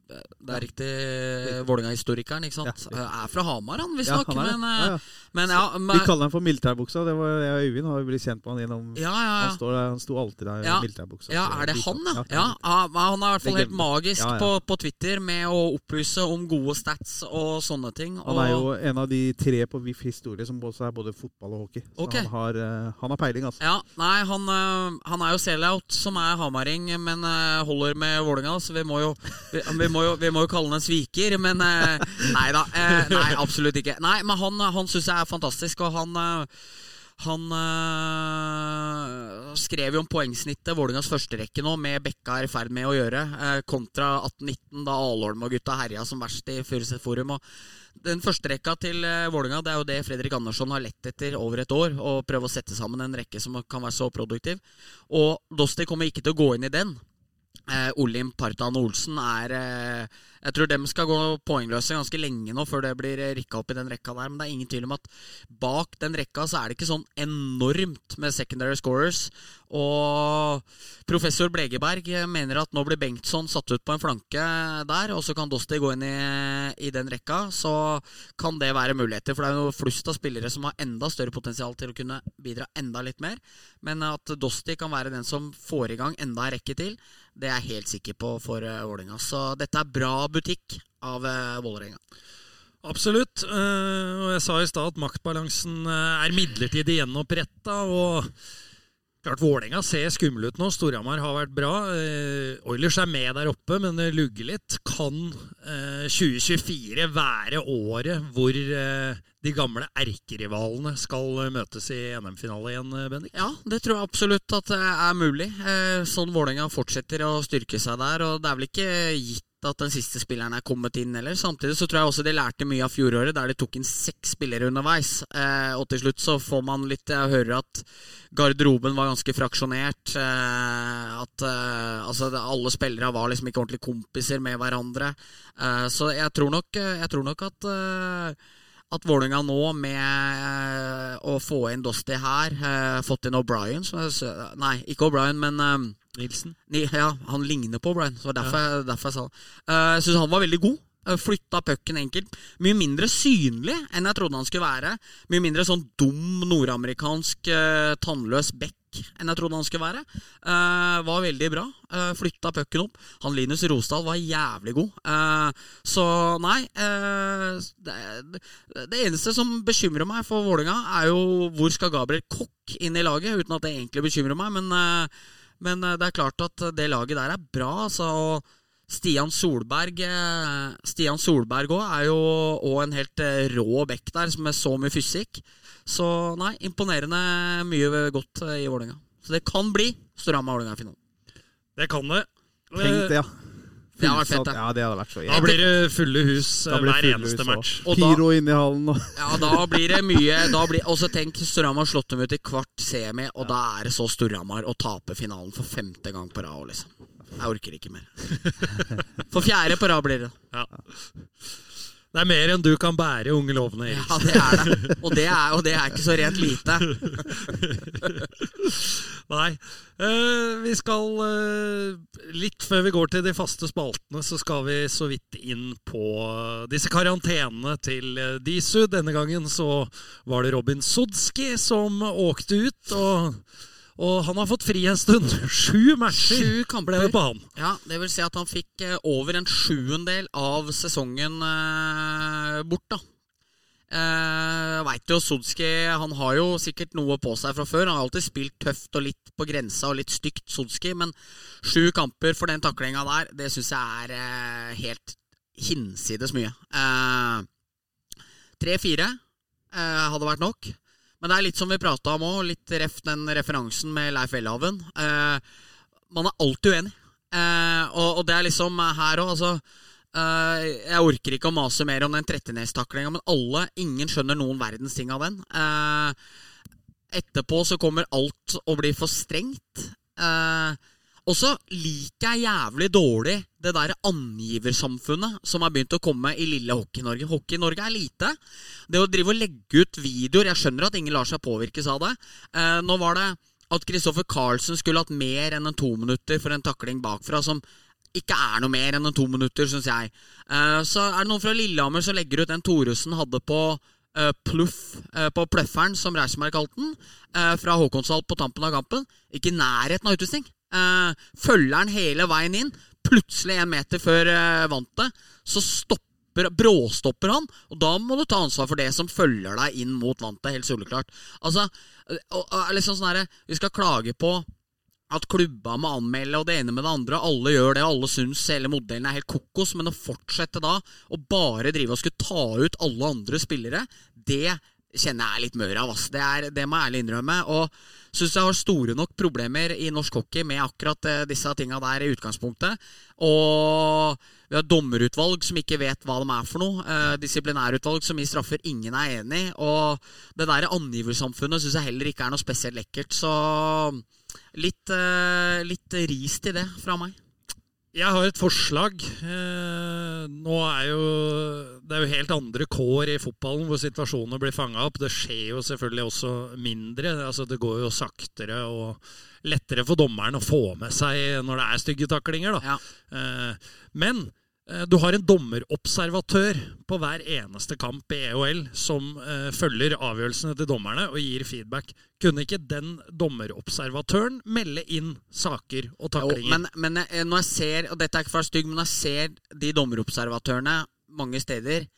Det er riktig eh, Vålerenga-historikeren, ikke sant? Ja. Eh, Er fra Hamar, han Ja, visstnok. han er men, Ja, eh, ja. men ja, Vi kaller han for militærbuksa. Det var, jeg og Øyvind har blitt kjent på han gjennom ja, ja, Han, ja. står der, han sto alltid der i Ja. militærbuksa. Ja, er det de- han, ja? ja? ah, Han er i hvert fall helt magisk Ja, ja. På, på Twitter med å opplyse om gode stats og sånne ting. Han er jo en av de tre på VIF historie som også er både fotball og hockey. Så okay. han, har, eh, han har peiling, altså. ja, nei, han, eh, han er jo sellout, som er hamaring, men eh, holder med Vålerenga, så vi må jo vi, vi, må jo vi må jo kalle han en sviker, men eh, Nei da. eh, nei, absolutt ikke. Nei, men han, han syns jeg er fantastisk, og han eh, han øh, skrev jo om poengsnittet Vålerengas førsterekke nå, med Bekka er i ferd med å gjøre, øh, kontra 18-19, da Alholm og gutta herja som verst i Furuset Forum. Og den førsterekka til øh, det er jo det Fredrik Andersson har lett etter over et år. Å prøve å sette sammen en rekke som kan være så produktiv. Og Dosti kommer ikke til å gå inn i den. Eh, Olim Partan Olsen er eh, Jeg tror dem skal gå poengløse ganske lenge nå før det blir rikka opp i den rekka der. Men det er ingen tvil om at bak den rekka så er det ikke sånn enormt med secondary scorers. Og professor Blegeberg eh, mener at nå blir Bengtsson satt ut på en flanke der, og så kan Dosti gå inn i, i den rekka. Så kan det være muligheter, for det er jo flust av spillere som har enda større potensial til å kunne bidra enda litt mer. Men at Dosti kan være den som får i gang enda en rekke til, det er jeg helt sikker på for uh, Vålerenga. Så dette er bra butikk av uh, Vålerenga. Absolutt. eh, og jeg sa i stad at maktbalansen eh, er midlertidig gjenoppretta. Og klart Vålerenga ser skumle ut nå. Storhamar har vært bra. Eh, Oilers er med der oppe, men det lugger litt. Kan eh, 2024 være året hvor eh, de gamle erkerivalene skal eh, møtes i NM-finale igjen, eh, Bendik? Ja, det tror jeg absolutt at det er mulig. Eh, sånn Vålerenga fortsetter å styrke seg der. Og det er vel ikke gitt at den siste spilleren er kommet inn heller. Samtidig så tror jeg også de lærte mye av fjoråret, der de tok inn seks spillere underveis. Eh, og til slutt så får man litt Jeg hører at garderoben var ganske fraksjonert. Eh, at eh, altså alle spillere var liksom ikke ordentlig kompiser med hverandre. Eh, så jeg tror nok, jeg tror nok at eh, at Vålerenga nå, med eh, å få inn Dosti her, eh, fått inn O'Brien Nei, ikke O'Brien, men eh, Nilsen? Ja, han ligner på O'Brien. Så derfor, jeg, derfor jeg sa det. Jeg syns han var veldig god. Flytta pucken enkelt. Mye mindre synlig enn jeg trodde han skulle være. Mye mindre sånn dum nordamerikansk tannløs bekk enn jeg trodde han skulle være. Uh, var veldig bra. Uh, flytta pucken opp. Han Linus Rosdal var jævlig god. Uh, så nei eh, det, det eneste som bekymrer meg for Vålerenga, er jo hvor skal Gabriel Kokk inn i laget, uten at det egentlig bekymrer meg. Men eh, men eh, det er klart at det laget der er bra. Altså, og Stian Solberg eh, Stian Solberg også er jo òg en helt eh, rå bekk der, med så mye fysikk. Så nei, imponerende mye godt eh, i Vålerenga. Så det kan bli Storhamar-Vålerenga i finalen. Det kan det. Tenk det, ja. Det hadde vært fett. Ja, det hadde vært så Da blir det fulle hus eh, hver fulle eneste hus match. Og Pyro inni i hallen og Ja, da blir det mye Og blir, også tenk, Storhamar slått dem ut i kvart semi, og da er det så Storhamar å tape finalen for femte gang på rad. Liksom. Jeg orker ikke mer. For fjerde på rad blir det. Ja. Det er mer enn du kan bære, unge lovende Erik. Ja, det er det. Og det er, og det er ikke så rent lite. Nei. Eh, vi skal eh, Litt før vi går til de faste spaltene, så skal vi så vidt inn på eh, disse karantenene til Disu. Denne gangen så var det Robin Sodski som åkte ut, og, og han har fått fri en stund. Sju matcher Sju ble det på han. Ja, Det vil si at han fikk eh, over en sjuendel av sesongen eh, bort, da. Eh, Veit jo Sodski Han har jo sikkert noe på seg fra før. Han har alltid spilt tøft og litt på grensa og litt stygt, Sodski. Men sju kamper for den taklinga der, det syns jeg er eh, helt hinsides mye. Tre-fire hadde vært nok. Men det er litt som vi prata om òg, litt ref den referansen med Leif Welhaven. Eh, man er alltid uenig. Eh, og, og det er liksom her òg, altså eh, Jeg orker ikke å mase mer om den Trettenes-taklinga, men alle, ingen skjønner noen verdens ting av den. Eh, etterpå så kommer alt å bli for strengt. Eh, og så liker jeg jævlig dårlig det der angiversamfunnet som har begynt å komme i lille Hockey-Norge. Hockey-Norge er lite. Det å drive og legge ut videoer Jeg skjønner at ingen lar seg påvirkes av det. Eh, nå var det at Kristoffer Carlsen skulle hatt mer enn en to minutter for en takling bakfra, som ikke er noe mer enn en to minutter, syns jeg. Eh, så er det noen fra Lillehammer som legger ut den Thoresen hadde på Uh, Pluff uh, på Pløfferen, som Reismark kalte den, uh, fra Håkonshall på tampen av kampen. Ikke i nærheten av utvisning. Eh, følger han hele veien inn. Plutselig en meter før eh, vantet, så stopper bråstopper han, og da må du ta ansvar for det som følger deg inn mot vantet. Helt soleklart. Altså, eh, liksom sånn her, Vi skal klage på at klubba må anmelde og det ene med det andre. Alle gjør det, og alle syns hele modellen er helt kokos. Men å fortsette da å bare drive og skulle ta ut alle andre spillere, det kjenner jeg er litt mør av. ass. Det, er, det må jeg ærlig innrømme. Og syns jeg har store nok problemer i norsk hockey med akkurat eh, disse tinga der i utgangspunktet. Og vi har dommerutvalg som ikke vet hva de er for noe. Eh, disiplinærutvalg som gir straffer ingen er enig i. Og det der angiversamfunnet syns jeg heller ikke er noe spesielt lekkert. Så litt, eh, litt ris til det fra meg. Jeg har et forslag. Eh, nå er jo Det er jo helt andre kår i fotballen hvor situasjonene blir fanga opp. Det skjer jo selvfølgelig også mindre. Altså Det går jo saktere og lettere for dommeren å få med seg når det er stygge taklinger. da. Ja. Eh, men du har en dommerobservatør på hver eneste kamp i EOL som eh, følger avgjørelsene til dommerne og gir feedback. Kunne ikke den dommerobservatøren melde inn saker og Jo, taklinger? men, men eh, når jeg ser, og dette er ikke for å være stygg, men når jeg ser de dommerobservatørene mange steder,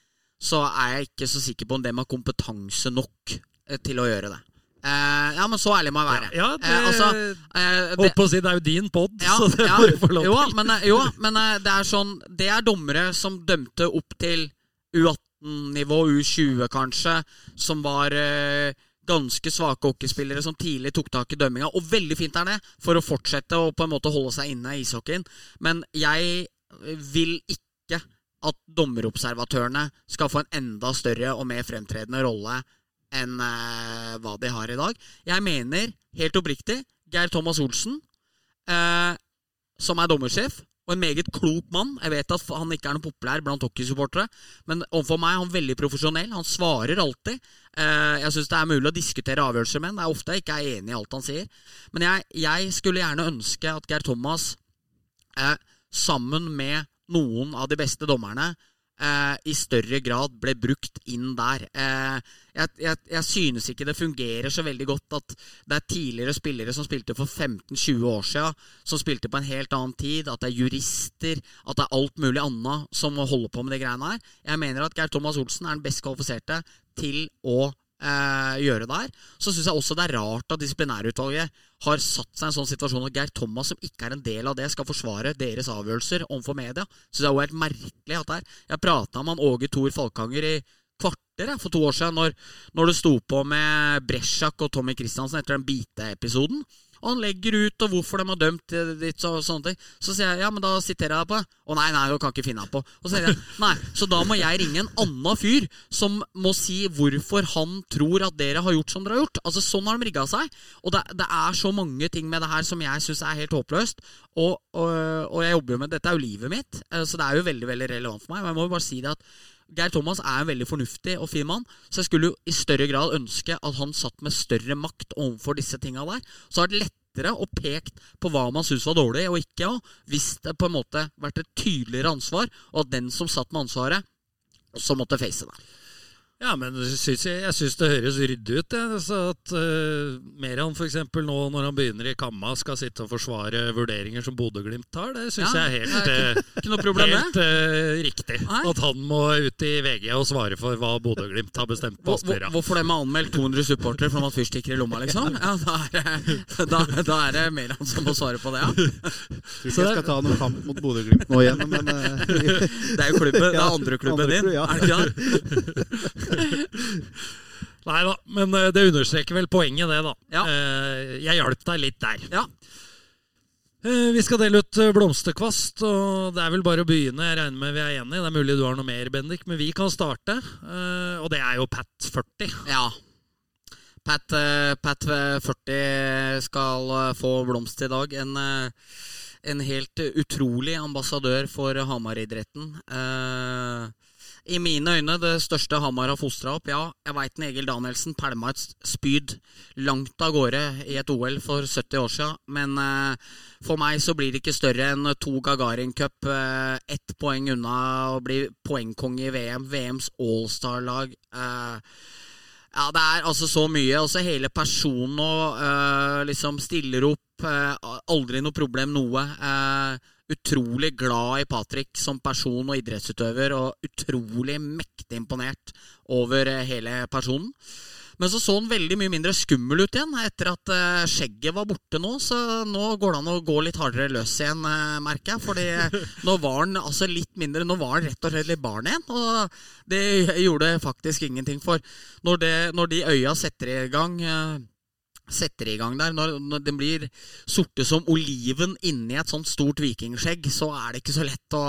så er jeg ikke så sikker på om de har kompetanse nok eh, til å gjøre det. Eh, ja, men så ærlig må jeg være. Ja, det, uh, altså, uh, det, å si, det er jo din pod, ja, så det ja, du få lov jo, men, jo, men det er sånn Det er dommere som dømte opp til U18-nivå, U20 kanskje, som var ganske svake hockeyspillere som tidlig tok tak i dømminga. Og veldig fint er det, for å fortsette å på en måte holde seg inne i ishockeyen. Men jeg vil ikke at dommerobservatørene skal få en enda større og mer fremtredende rolle enn eh, hva de har i dag. Jeg mener, helt oppriktig, Geir Thomas Olsen, eh, som er dommersjef, og en meget klok mann. Jeg vet at han ikke er noe populær blant hockeysupportere, men overfor meg er han veldig profesjonell. Han svarer alltid. Eh, jeg syns det er mulig å diskutere avgjørelser med ham. Det er ofte jeg ikke er enig i alt han sier. Men jeg, jeg skulle gjerne ønske at Geir Thomas, eh, sammen med noen av de beste dommerne, eh, i større grad ble brukt inn der. Eh, jeg, jeg, jeg synes ikke det fungerer så veldig godt at det er tidligere spillere som spilte for 15-20 år siden, som spilte på en helt annen tid, at det er jurister, at det er alt mulig annet som holder på med de greiene her. Jeg mener at Geir Thomas Olsen er den best kvalifiserte til å eh, gjøre det her. Så syns jeg også det er rart at disiplinærutvalget har satt seg i en sånn situasjon at Geir Thomas, som ikke er en del av det, skal forsvare deres avgjørelser overfor media. Syns også er helt merkelig at det er. Jeg prata med han Åge Thor Falkanger i kvarter jeg, for to år siden, når, når det sto på med Bresjak og Tommy Christiansen etter den bite-episoden. Og han legger ut og hvorfor de har dømt ditt og sånne ting. Så sier jeg ja, men da siterer jeg deg på det. Å nei, nei, du kan ikke finne deg på. Og så sier jeg nei, så da må jeg ringe en annen fyr som må si hvorfor han tror at dere har gjort som dere har gjort. Altså Sånn har de rigga seg. Og det, det er så mange ting med det her som jeg syns er helt håpløst. Og, og, og jeg jobber jo med Dette er jo livet mitt, eh, så det er jo veldig veldig relevant for meg. Men jeg må jo bare si det at Geir Thomas er en veldig fornuftig og fin mann, så jeg skulle jo i større grad ønske at han satt med større makt overfor disse tinga der. Så har det lettere å pekt på hva man syns var dårlig og ikke, og hvis det på en måte vært et tydeligere ansvar, og at den som satt med ansvaret, også måtte face det. Ja, men jeg syns, jeg syns det høres ryddig ut. Ja. Så at uh, Meran f.eks. nå når han begynner i Kamma, skal sitte og forsvare vurderinger som Bodø-Glimt tar, det syns Ja, jeg er helt, det Ikke noe problem helt uh, riktig. Nei. At han må ut i VG og svare for hva Bodø-Glimt har bestemt på Hvor, hvor, Aspmyra. hvorfor de har anmeldt 200 supportere for har fyrstikker i lomma, liksom? Ja, da er da, da er det Meran som må svare på det, ja. Tror ikke jeg skal ta noen kamp mot Bodø-Glimt nå igjen, men uh... Det er jo klubben, det er andre klubben din. ja. Er det ikke det? Nei da, men eh, det understreker vel poenget, det, da. Ja. Eh, Jeg hjalp deg litt der. Ja. Eh, Vi skal dele ut blomsterkvast, og det er vel bare å begynne. Jeg regner med vi er enige. Det er mulig du har noe mer, Bendik, men vi kan starte. Og det er jo Pat 40. Ja. Pat, Pat eh, 40 skal få blomst i dag. En, en helt utrolig ambassadør for Hamar-idretten. Eh, I mine øyne det største Hamar har fostra opp. Ja, jeg veit Egil Danielsen pælma et spyd langt av gårde i et OL for 70 år siden, men eh, for meg så blir det ikke større enn to Gagarin Cup, eh, ett poeng unna å bli poengkonge i VM. VMs Allstar-lag. Eh, ja, det er altså så mye. Også hele personen og eh, liksom stiller opp. eh, aldri noe problem, noe. Eh, utrolig glad i Patrick som person og idrettsutøver, og utrolig mektig imponert over eh, hele personen. Men så så han veldig mye mindre skummel ut igjen etter at eh, skjegget var borte nå. Så nå går det an å gå litt hardere løs igjen, uh, merker jeg. Fordi nå var han altså litt mindre Nå var han rett og slett litt barn igjen. Og det gjorde faktisk ingenting for. Når, det, når de øya setter i gang eh, setter i gang der, når, når den blir sorte som oliven inni et sånt stort vikingskjegg, så er det ikke så lett å,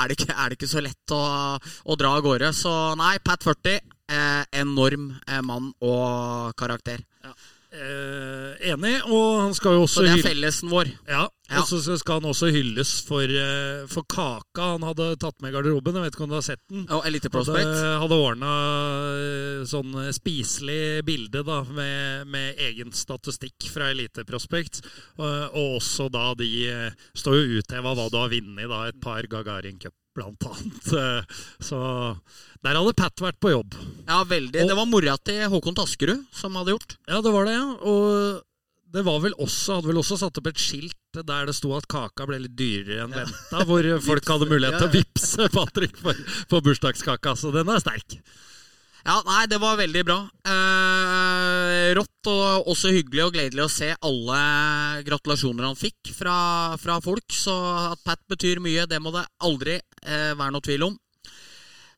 er det ikke, er det ikke så lett å, å dra av gårde. Så nei, Pat 40, eh, enorm eh, mann og karakter. Eh, enig, og han skal jo Så også det er fellesen vår. ja, Ja. Og så skal han også hylles for, eh, for kaka han hadde tatt med i garderoben. Jeg vet ikke om du har sett den? Og Elite Hadde, Prospect. hadde ordna sånn spiselig bilde da, med, med egen statistikk fra Elite Prospect. Og, og også da de eh, står jo utheva hva du har vunnet, da, et par Gagarin Cup blant annet. Eh, Så der hadde Pat vært på jobb. Ja, veldig. Og- Det var mora til Håkon Taskerud som hadde gjort. Ja, det var det, ja. Og det var vel også, hadde vel også satt opp et skilt der det sto at kaka ble litt dyrere enn venta, hvor folk hadde mulighet til å vippse Patrick for, for bursdagskaka. Så den er sterk. Ja, nei, det var veldig bra. Eh, rått og også hyggelig og gledelig å se alle gratulasjoner han fikk fra, fra folk. Så at Pat betyr mye, det må det aldri eh, være noe tvil om.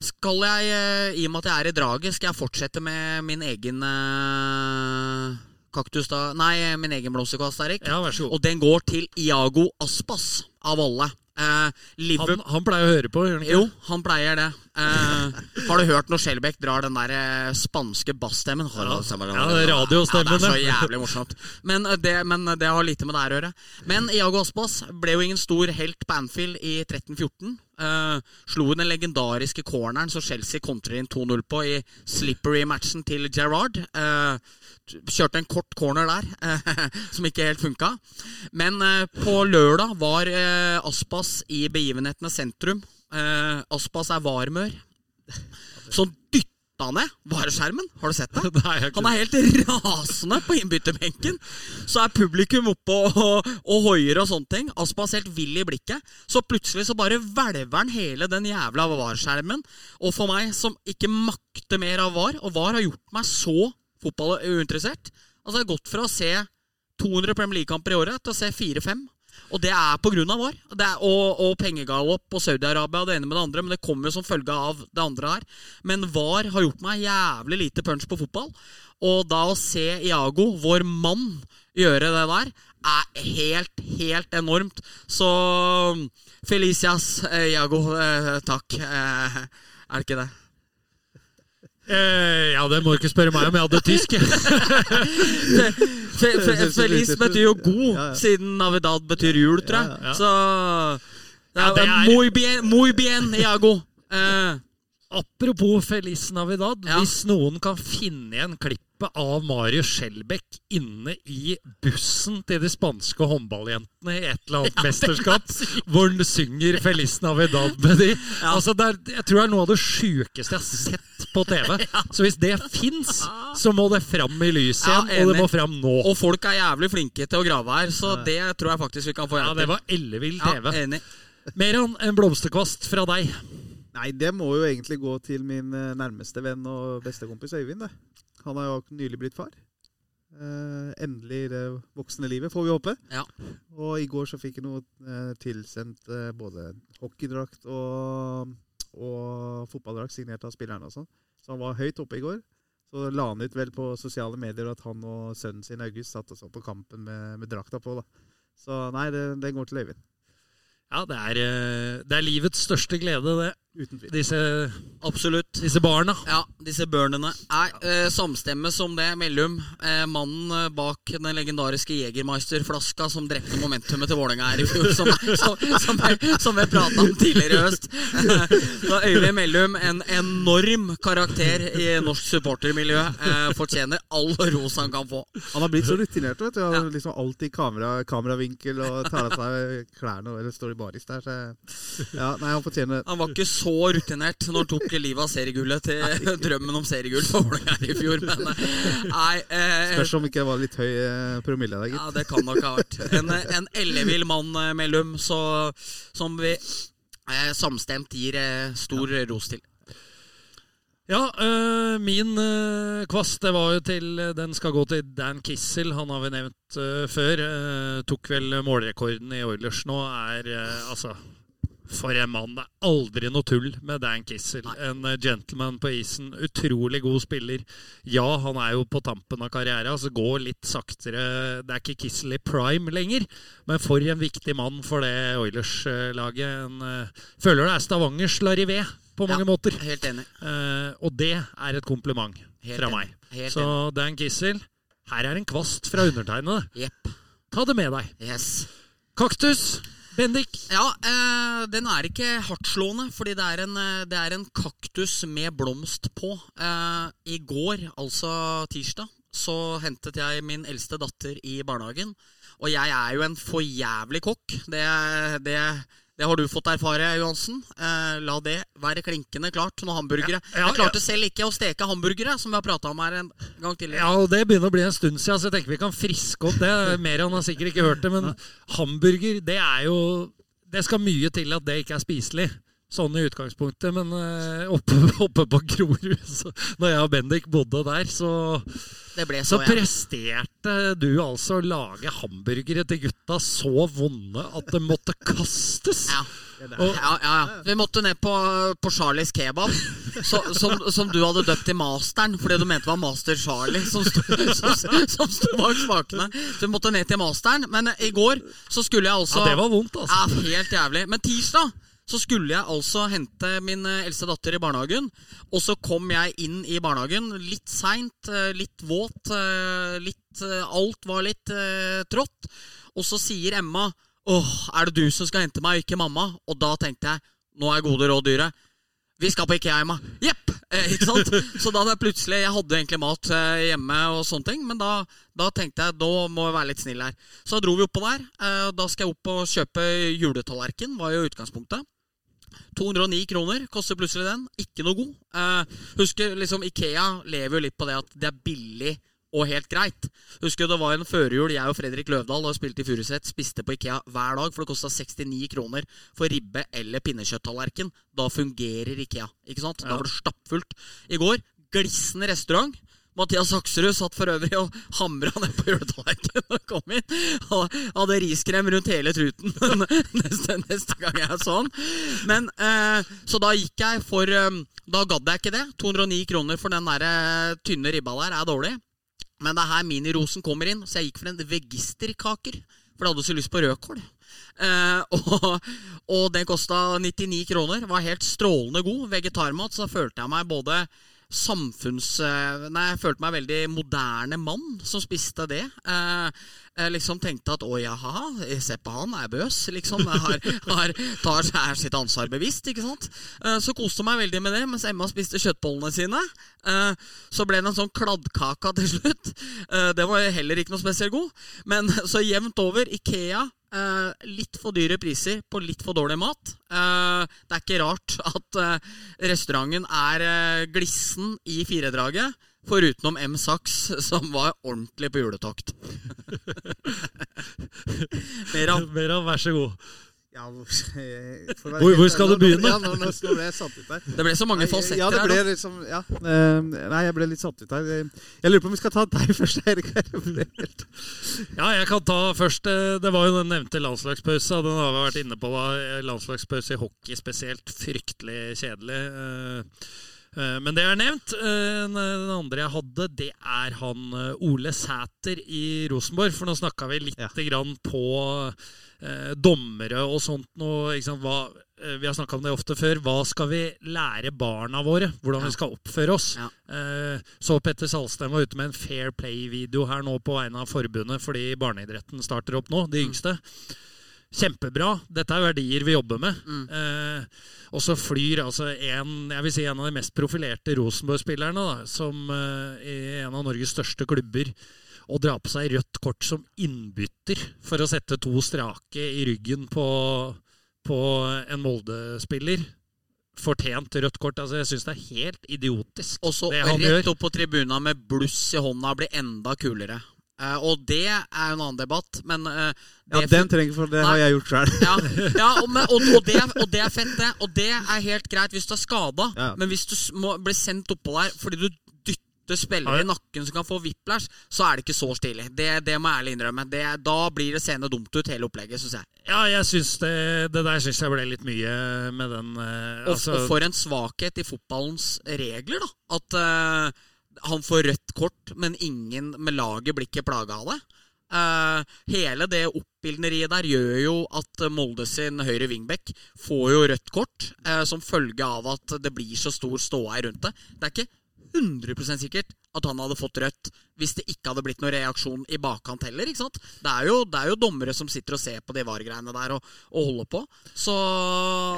Skal jeg, eh, i og med at jeg er i draget, skal jeg fortsette med min egen eh, kaktus da Nei, min egen blomsterkvast, Erik. Ja, vær så god. Og den går til Iago Aspas, av alle. Eh, Liverpool Han, han pleier å høre på, gjør han ikke? jo, han pleier det. Eh, har du hørt når Skjelbæk drar den der eh, spanske bassstemmen? Ja, er radiostemmen, Ja, det er så jævlig morsomt. Men eh, det, men det har lite med det her å gjøre. Men Iago Aspas ble jo ingen stor helt på Anfield i 13-14. Eh, slo den legendariske corneren som Chelsea kontrer inn 2-0 på i slippery-matchen til Gerrard. Kjørte en kort corner der, som ikke helt funka. Men på lørdag var Aspas i begivenhetenes sentrum. Eh, Aspas er varmør. Så dytta ned vareskjermen. Har du sett det? Nei, Han er helt rasende på innbytterbenken. Så er publikum oppe og, og, og hoier og sånne ting. Aspas helt vill i blikket. Så plutselig så bare hvelver han hele den jævla vareskjermen. Og for meg som ikke makter mer av var, og var har gjort meg så fotballuinteressert Altså jeg har gått fra å se 200 Premier League-kamper i året til å se 4-5. Og det er av VAR. Det er, og, og pengegalopp og Saudi-Arabia og det ene med det andre. Men det kommer jo som følge av det andre her. Men VAR har gjort meg jævlig lite punch på fotball. Og da å se Iago, vår mann, gjøre det der, er helt, helt enormt. Så Felicias, eh, Iago, eh, takk. Eh, er det ikke det? Eh, ja, det må du ikke spørre meg om. Jeg hadde tysk. Fe, fe, Feliz betyr jo god, Ja, ja. siden Navidad betyr jul, tror jeg. Så Ja, er- Muy bien, muy bien, Iago. Eh, Apropos Feliz Navidad. Ja. Hvis noen kan finne igjen klippet av Mario Skjelbæk inne i bussen til de spanske håndballjentene i et eller annet mesterskap, hvor han synger Feliz Navidad med de altså det er, Jeg tror det er noe av det sjukeste jeg har sett på TV. Så hvis det fins, så må det fram i lyset Ja, igjen, og det må fram nå. og folk er jævlig flinke til å grave her, så det tror jeg faktisk vi kan få Ja, det var ellevill TV. enig. Meran, en blomsterkvast fra deg. Nei, det må jo egentlig gå til min eh, nærmeste venn og bestekompis Øyvind. Det. Han har jo nylig blitt far. Eh, endelig i det voksne livet, får vi håpe. Ja. Og i går så fikk jeg noe eh, tilsendt eh, både hockeydrakt og, og fotballdrakt signert av spillerne og sånn. Så han var høyt oppe i går. Så la han ut vel på sosiale medier at han og sønnen sin August satt og så på kampen med, med drakta på. da. Så nei, det, det går til Øyvind. Ja, det er, eh, det er livets største glede, det. Uten tvil. Disse, Absolutt. disse barna. Ja, disse burnene. Nei, eh, som om det. Mellum. eh, mannen eh, bak den legendariske Jegermeister-flaska som drepte momentumet til Vålerenga her i fjor, som, som, som, jeg- som jeg prata om tidligere i høst. Da Øyvind Mellum, en enorm karakter i norsk supportermiljø, eh, fortjener all ros han kan få. Han har blitt så rutinert. vet du. Han har liksom alltid kamera, kameravinkel og tar av seg klærne eller står i baris der. Så ja, nei, han fortjener Han var ikke så rutinert når han tok livet av seriegullet til drømmen om seriegull for Vålerenga i fjor, men eh, nei eh, Spørs om ikke det var litt høy eh, promille der, Ja, det kan nok ha vært. En, en ellevill mann Mellum, så, som vi eh, samstemt gir eh, stor ros til. Ja, øh, min øh, kvast det var jo til Den skal gå til Dan Kissel. Han har vi nevnt øh, før. Øh, tok vel målrekorden i Oilers nå. Er øh, altså For en mann. Det er aldri noe tull med Dan Kissel. En øh, gentleman på isen. Utrolig god spiller. Ja, han er jo på tampen av karrieren, så går litt saktere. Det er ikke Kissel i prime lenger, men for en viktig mann for det Oilers-laget. En, øh, føler det er Stavangers Larivé på mange Ja. måter. Helt enig. Eh, og det er et kompliment Helt fra enig. meg. Så Dan Kissel, her er en kvast fra undertegnede. Yep. Ta det med deg. Yes. Kaktus. Bendik. Ja, eh, den er ikke hardtslående, fordi det er, en, eh, det er en kaktus med blomst på. Eh, I går, altså tirsdag, så hentet jeg min eldste datter i barnehagen. Og jeg er jo en forjævlig kokk. Det, det, det har du fått erfare, Johansen. Eh, la det være klinkende klart. når hamburgere. Ja, ja, jeg klarte selv ikke å steke hamburgere, som vi har prata om her en gang tidligere. Ja, og Det begynner å bli en stund siden, så jeg tenker vi kan friske opp det. Merian har sikkert ikke hørt det, men hamburger, det er jo Det skal mye til at det ikke er spiselig. Sånn i utgangspunktet, men eh, oppe, oppe på Grorud, så når jeg og Bendik bodde der, så, så så presterte du altså å lage hamburgere til gutta så vonde at det måtte kastes. Ja. Og, Ja, ja, ja. Vi måtte ned på, på Charlies kebab, så, som, som du hadde døpt til Masteren fordi du mente det var Master Charlie som sto, som, som sto bak smakene. Så vi måtte ned til Masteren. Men i går så skulle jeg altså ja, det var vondt, altså. Ja, helt jævlig. Men tirsdag så skulle jeg altså hente min eh, eldste datter i barnehagen. Og så kom jeg inn i barnehagen litt seint, eh, litt våt. eh, Litt, alt var litt trått. Og så sier Emma Åh, er det du som skal hente meg, og ikke mamma? Og da tenkte jeg Nå er gode råd dyre. Vi skal på Ikea, Emma. Jepp! Eh, ikke sant? Så da hadde jeg plutselig Jeg hadde egentlig mat hjemme, og sånne ting men da, da tenkte jeg da må jeg være litt snill her. Så da dro vi oppå der. Eh, da skal jeg opp og kjøpe juletallerken, var jo utgangspunktet. 209 kroner koster plutselig den. Ikke noe god. Eh, husker liksom Ikea lever jo litt på det at det er billig og helt greit. Husker det var en førjul jeg og Fredrik Løvdahl og spilte i Furuset, spiste på Ikea hver dag, for det kosta 69 kroner for ribbe eller pinnekjøtttallerken. Da fungerer Ikea. ikke sant? Da var det stappfullt. I går, glissende restaurant. Mathias Akserud satt for øvrig og hamra ned på juletallerkenen og kom inn. Og hadde riskrem rundt hele truten neste, neste gang jeg så han. Men, eh, så da gikk jeg for eh, Da gadd jeg ikke det. 209 kroner for den der eh, tynne ribba der er dårlig. Men det er her minirosen kommer inn, så jeg gikk for en vegisterkaker. For jeg hadde så lyst på rødkål. Eh, og, og den kosta 99 kroner. Var helt strålende god. Vegetarmat. Så følte jeg meg både samfunns... eh, Nei, jeg følte meg veldig moderne mann som spiste det. Eh, jeg liksom tenkte at å jaha, se på han, er bøs, liksom. Har, har, tar er sitt ansvar bevisst, ikke sant. Eh, så koste meg veldig med det, mens Emma spiste kjøttbollene sine. Eh, så ble det en sånn kladdkaka til slutt. Eh, det var heller ikke noe spesielt god. Men så jevnt over, Ikea. Eh, litt for dyre priser på litt for dårlig mat. Eh, det er ikke rart at eh, restauranten er glissen i firedraget. Forutenom M. Sachs, som var ordentlig på juletokt. Meran. Meran, vær så god. Ja, eh, Hvor- hvor skal du begynne? Ja, nå, ble jeg satt ut der. Det ble så mange falsetter ja, det her nå. liksom, ja. Eh, Nei, jeg ble litt satt ut her. Jeg lurer på om vi skal ta deg først, helt- Ja, jeg kan ta først eh, Det var jo den nevnte landslagspausa. Den har vi vært inne på. var Landslagspause i hockey spesielt. Fryktelig kjedelig. Eh, Men det er nevnt. Eh, Den andre jeg hadde, det er han eh, Ole Sæter i Rosenborg. For nå snakka vi litt Ja. grann på eh, dommere og sånt noe. Hva, vi har snakka om det ofte før. Hva skal vi lære barna våre? Hvordan Ja. vi skal oppføre oss? Ja. Eh, så Petter Salsten var ute med en Fair Play-video her nå på vegne av forbundet fordi barneidretten starter opp nå, de Mm. Kjempebra. Dette er verdier vi jobber med. Mm. Eh, og så flyr altså en, jeg vil si en av de mest profilerte Rosenborg-spillerne, som eh, i en av Norges største klubber, og drar på seg rødt kort som innbytter for å sette to strake i ryggen på, på en Molde-spiller. Fortjent rødt kort. altså Jeg syns det er helt idiotisk. Og så rett opp på tribuna med bluss i hånda blir enda kulere. Eh, og det er jo en annen debatt, men eh, Ja, den trenger for det har jeg gjort sjøl. ja, ja og, og, og, det og det er fett, det. Og det er helt greit hvis du er skada. Ja. Men hvis du må bli sendt oppå der fordi du dytter spillere i nakken som kan få whiplash, så er det ikke så stilig. Det, det må jeg ærlig innrømme. Det, da blir det seende dumt ut, hele opplegget, syns jeg. Ja, jeg synes det, det der syns jeg ble litt mye med den uh, Og, altså, og for en svakhet i fotballens regler, da. At han får rødt kort, men ingen med laget blir ikke plaga av det. Uh, hele det oppildneriet der gjør jo at Molde sin høyre wingback får jo rødt kort uh, som følge av at det blir så stor ståhei rundt det. Det er ikke 100% sikkert at han hadde fått rødt hvis det ikke hadde blitt noen reaksjon i bakkant heller. ikke sant? Det er jo, det er jo dommere som sitter og ser på de VAR-greiene der og, og holder på. Så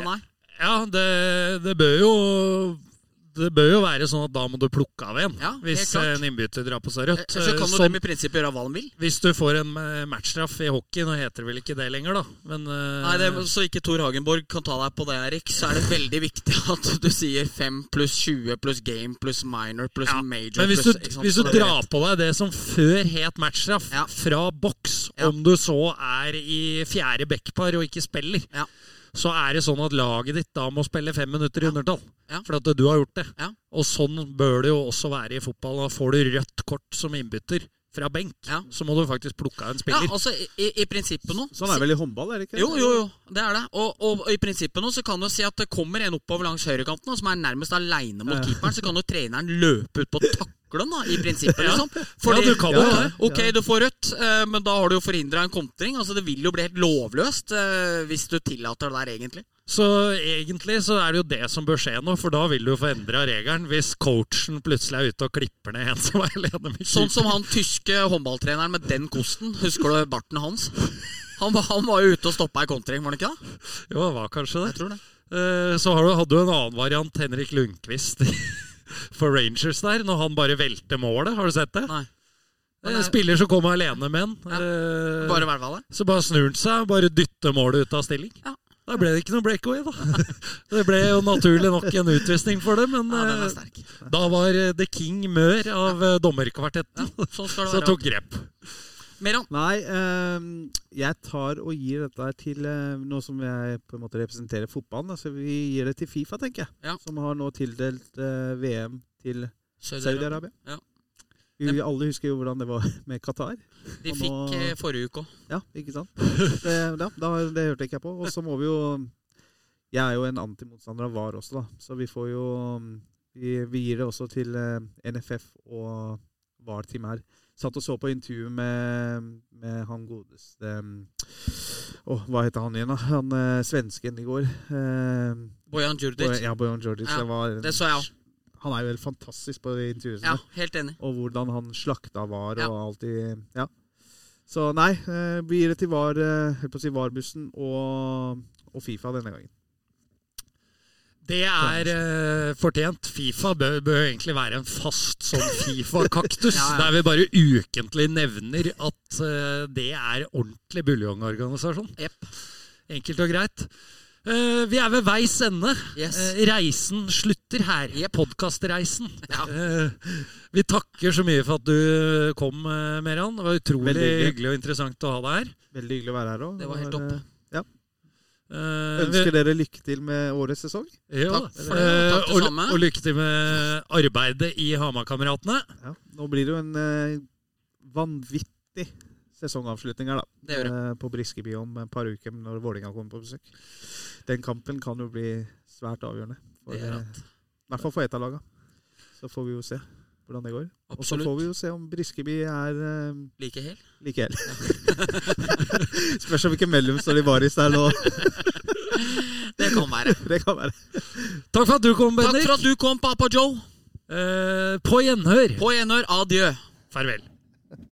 nei. Ja, det, det bør jo det bør jo være sånn at da må du plukke av en Ja, hvis en innbytter drar på seg rødt. Eh, Så kan jo Sånn- dem i prinsippet gjøre hva de vil. hvis du får en eh, matchstraff i hockey, nå heter det vel ikke det lenger, da, men eh, Nei, det, Så ikke Tor Hagenborg kan ta deg på det, Erik, så er det veldig viktig at du sier 5 pluss 20 pluss game pluss minor pluss Ja, major. Men hvis du, pluss, hvis du drar på deg det som før het matchstraff, Ja. fra boks, om du så er i fjerde backpar og ikke spiller, Ja. Så er det sånn at laget ditt da må spille fem minutter i undertall. Ja. For at du har gjort det. Ja. Og sånn bør det jo også være i fotball. Da får du rødt kort som innbytter fra benk, Ja. så må du faktisk plukke av en Ja, spiller. altså i, i, i prinsippet nå Sånn er vel i håndball, er det ikke? Jo, jo, jo, det er det. Og, og i prinsippet nå så kan du si at det kommer en oppover langs høyrekanten som er nærmest aleine mot keeperen, så kan jo treneren løpe ut på taklen, da, i prinsippet, liksom. Ja, du kan jo ok, det. ok, du får rødt, eh, men da har du jo forhindra en kontring. Altså, det vil jo bli helt lovløst eh, hvis du tillater det der, egentlig. Så egentlig så er det jo det som bør skje nå, for da vil du få endra regelen hvis coachen plutselig er ute og klipper ned en som er alene med Sånn som han tyske håndballtreneren med den kosten. Husker du barten hans? Han, var- han var jo ute og stoppa ei kontring, var han ikke det? Jo, han var kanskje det. Jeg tror det. Eh, Så hadde du en annen variant, Henrik Lundqvist, for Rangers der, når han bare velter målet. Har du sett det? Nei. En spiller som kommer alene med en. Ja, eh, Bare det. Så bare snur han seg og bare dytter målet ut av stilling. Ja. Da ble det ikke noe breakaway, da. Det ble jo naturlig nok en utvisning for det, men Ja, den eh, da var eh, The King mør av eh, dommerkvartetten, Sånn skal det være. tok grep. Meran. Nei, ehm, jeg tar og gir dette til eh, noe som jeg på en måte representerer fotballen. Altså vi gir det til Fifa, tenker jeg. Ja. Som har nå tildelt eh, VM til Saudi-Arabia. Ja. Vi, vi alle husker jo hvordan det var med Qatar. De fikk nå- eh, forrige uke òg. Ja, ikke sant? Det, ja, da, det hørte ikke jeg på. Og så må vi jo Jeg er jo en antimotstander av VAR også, da. Så vi får jo Vi, vi gir det også til eh, NFF og VAR-team her. Satt og så på intervju med, med han godeste oh, hva heter han igjen, da? Han eh, svensken i går. Eh, Bojan Djurdjic. ja, Bojan Djurdic. Ja, det, var, Det så jeg òg. Han er jo helt fantastisk på de intervjuene. Ja, helt enig. Og hvordan han slakta VAR og alt i Ja. Så nei, eh, gir det til VAR, eh, på å si VAR-bussen og, og Fifa denne gangen. Det er uh, fortjent. Fifa bør, bør egentlig være en fast sånn Fifa-kaktus, Ja, ja. der vi bare ukentlig nevner at uh, det er ordentlig buljongorganisasjon. Yep. Enkelt og greit. Uh, vi er ved veis ende. Yes. Reisen slutter her. Yep. Podkastreisen. Ja. Eh, vi takker så mye for at du kom, Meran. Det var utrolig hyggelig. hyggelig og interessant å ha deg her. Veldig hyggelig å være her òg. Det var helt topp. Eh, Ønsker dere lykke til med årets sesong. Ja, Takk for det. eh, Takk det samme. og lykke til med arbeidet i Hamarkameratene. Ja. Nå blir det jo en uh, vanvittig sesongavslutning her, da. Det gjør det. Eh, på Briskeby om et par uker når Vålinga kommer på besøk. Den kampen kan jo bli svært avgjørende. For, I hvert fall for ett av laga. Så får vi jo se hvordan det går. Og så får vi jo se om Briskeby er uh, Like hel. like hel. Spørs om hvilken mellom står i baris der nå. Det kan være. Det kan være. Takk for at du kom, Takk for at du kom, Papa Joe. Uh, på gjenhør. På gjenhør. Adjø. Farvel.